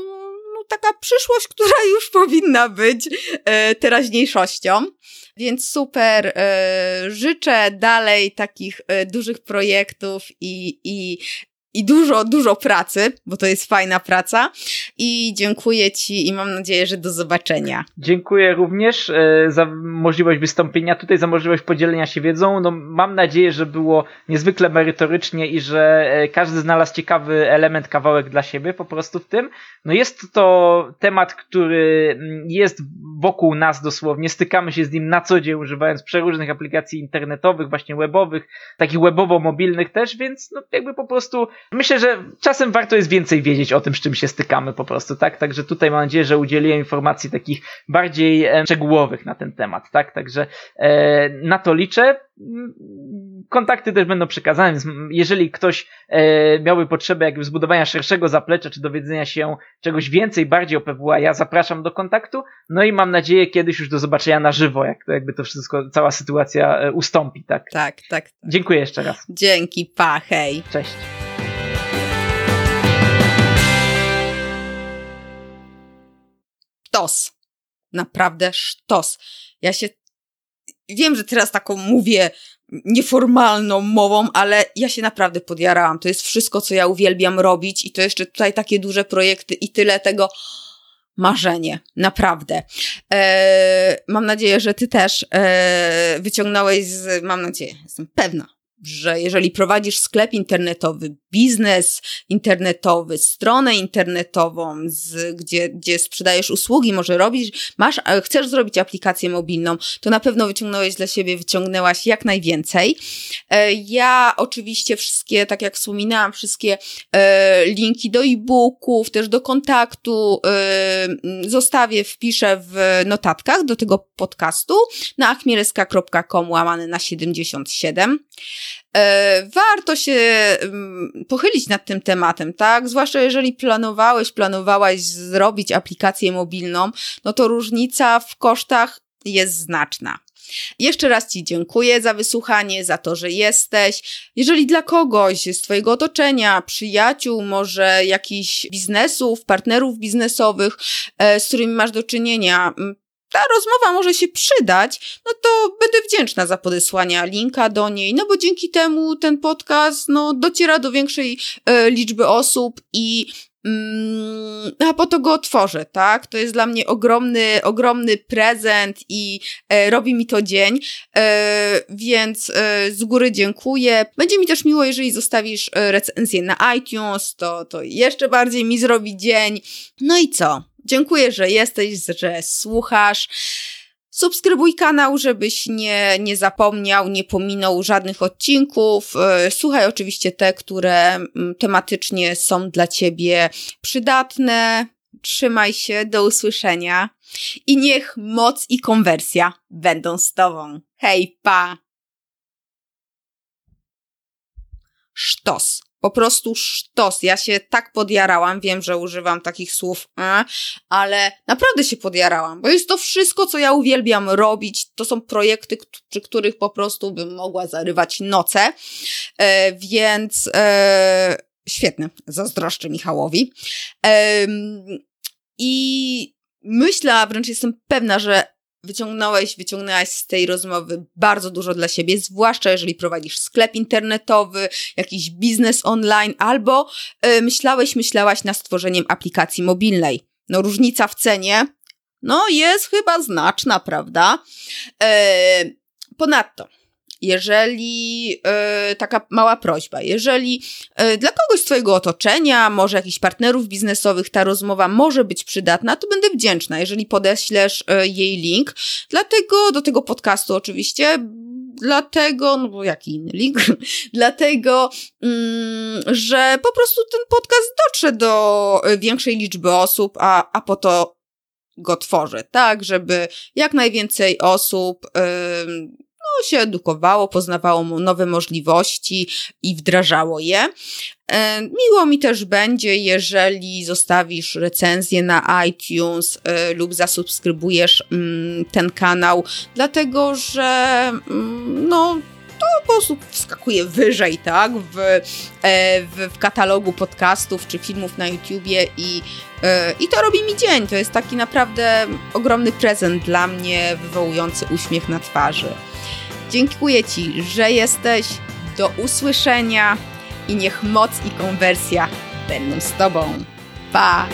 taka przyszłość, która już [laughs] powinna być y, teraźniejszością. Więc super, e, życzę dalej takich e, dużych projektów i, i i dużo, dużo pracy, bo to jest fajna praca. I dziękuję Ci i mam nadzieję, że do zobaczenia. Dziękuję również e, za możliwość wystąpienia tutaj, za możliwość podzielenia się wiedzą. No, mam nadzieję, że było niezwykle merytorycznie i że e, każdy znalazł ciekawy element, kawałek dla siebie po prostu w tym. No jest to temat, który mm, jest wokół nas dosłownie, stykamy się z nim na co dzień, używając przeróżnych aplikacji internetowych, właśnie webowych, takich webowo-mobilnych też, więc no, jakby po prostu myślę, że czasem warto jest więcej wiedzieć o tym, z czym się stykamy po prostu, tak? Także tutaj mam nadzieję, że udzieliłem informacji takich bardziej szczegółowych na ten temat, tak? Także e, na to liczę. Kontakty też będą przekazane, więc jeżeli ktoś e, miałby potrzebę jakby zbudowania szerszego zaplecza, czy dowiedzenia się czegoś więcej, bardziej o PWA, ja zapraszam do kontaktu. No i mam nadzieję kiedyś już do zobaczenia na żywo, jak to jakby to wszystko, cała sytuacja e, ustąpi, tak? Tak, tak. tak. Dziękuję jeszcze raz. Dzięki, pa, hej. Cześć. Sztos. Naprawdę sztos. Ja się. Wiem, że teraz taką mówię nieformalną mową, ale ja się naprawdę podjarałam. To jest wszystko, co ja uwielbiam robić i to jeszcze tutaj takie duże projekty i tyle tego marzenie, naprawdę. Eee, mam nadzieję, że ty też e, wyciągnąłeś z, mam nadzieję, jestem pewna, że jeżeli prowadzisz sklep internetowy, biznes internetowy, stronę internetową, z, gdzie, gdzie sprzedajesz usługi, może robisz, masz, chcesz zrobić aplikację mobilną, to na pewno wyciągnąłeś dla siebie, wyciągnęłaś jak najwięcej. E, ja oczywiście wszystkie, tak jak wspominałam, wszystkie e, linki do e-booków, też do kontaktu e, zostawię, wpiszę w notatkach do tego podcastu na achmielska.com łamane na 77. E, warto się mm, pochylić nad tym tematem, tak? Zwłaszcza jeżeli planowałeś, planowałaś zrobić aplikację mobilną, no to różnica w kosztach jest znaczna. Jeszcze raz Ci dziękuję za wysłuchanie, za to, że jesteś. Jeżeli dla kogoś z Twojego otoczenia, przyjaciół, może jakichś biznesów, partnerów biznesowych, e, z którymi masz do czynienia, ta rozmowa może się przydać, no to będę wdzięczna za podesłanie linka do niej, no bo dzięki temu ten podcast no, dociera do większej e, liczby osób i mm, a po to go otworzę, tak? To jest dla mnie ogromny, ogromny prezent i e, robi mi to dzień, e, więc e, z góry dziękuję. Będzie mi też miło, jeżeli zostawisz e, recenzję na iTunes, to, to jeszcze bardziej mi zrobi dzień. No i co? Dziękuję, że jesteś, że słuchasz. Subskrybuj kanał, żebyś nie, nie zapomniał, nie pominął żadnych odcinków. E, słuchaj oczywiście te, które mm, tematycznie są dla Ciebie przydatne. Trzymaj się, do usłyszenia i niech moc i konwersja będą z Tobą. Hej, pa! Sztos po prostu sztos. Ja się tak podjarałam, wiem, że używam takich słów, e, ale naprawdę się podjarałam, bo jest to wszystko, co ja uwielbiam robić. To są projekty, przy których po prostu bym mogła zarywać noce, e, więc e, Świetne, zazdroszczę Michałowi. I myślę, a wręcz jestem pewna, że wyciągnąłeś, wyciągnęłaś z tej rozmowy bardzo dużo dla siebie, zwłaszcza jeżeli prowadzisz sklep internetowy, jakiś biznes online, albo y, myślałeś, myślałaś nad stworzeniem aplikacji mobilnej. No różnica w cenie, no jest chyba znaczna, prawda? Y, ponadto, jeżeli yy, taka mała prośba, jeżeli yy, dla kogoś z Twojego otoczenia, może jakichś partnerów biznesowych ta rozmowa może być przydatna, to będę wdzięczna, jeżeli podeślesz yy, jej link. Dlatego do tego podcastu oczywiście, dlatego, no bo jaki inny link, [laughs] dlatego, mm, że po prostu ten podcast dotrze do większej liczby osób, a, a po to go tworzę, tak, żeby jak najwięcej osób no, się edukowało, poznawało nowe możliwości i wdrażało je. E, miło mi też będzie, jeżeli zostawisz recenzję na iTunes e, lub zasubskrybujesz mm, ten kanał, dlatego że mm, no, to po prostu wskakuje wyżej, tak, w, e, w, w, katalogu podcastów czy filmów na YouTubie i, i to robi mi dzień. To jest taki naprawdę ogromny prezent dla mnie, wywołujący uśmiech na twarzy. Dziękuję Ci, że jesteś. Do usłyszenia i niech moc i konwersja będą z Tobą. Pa!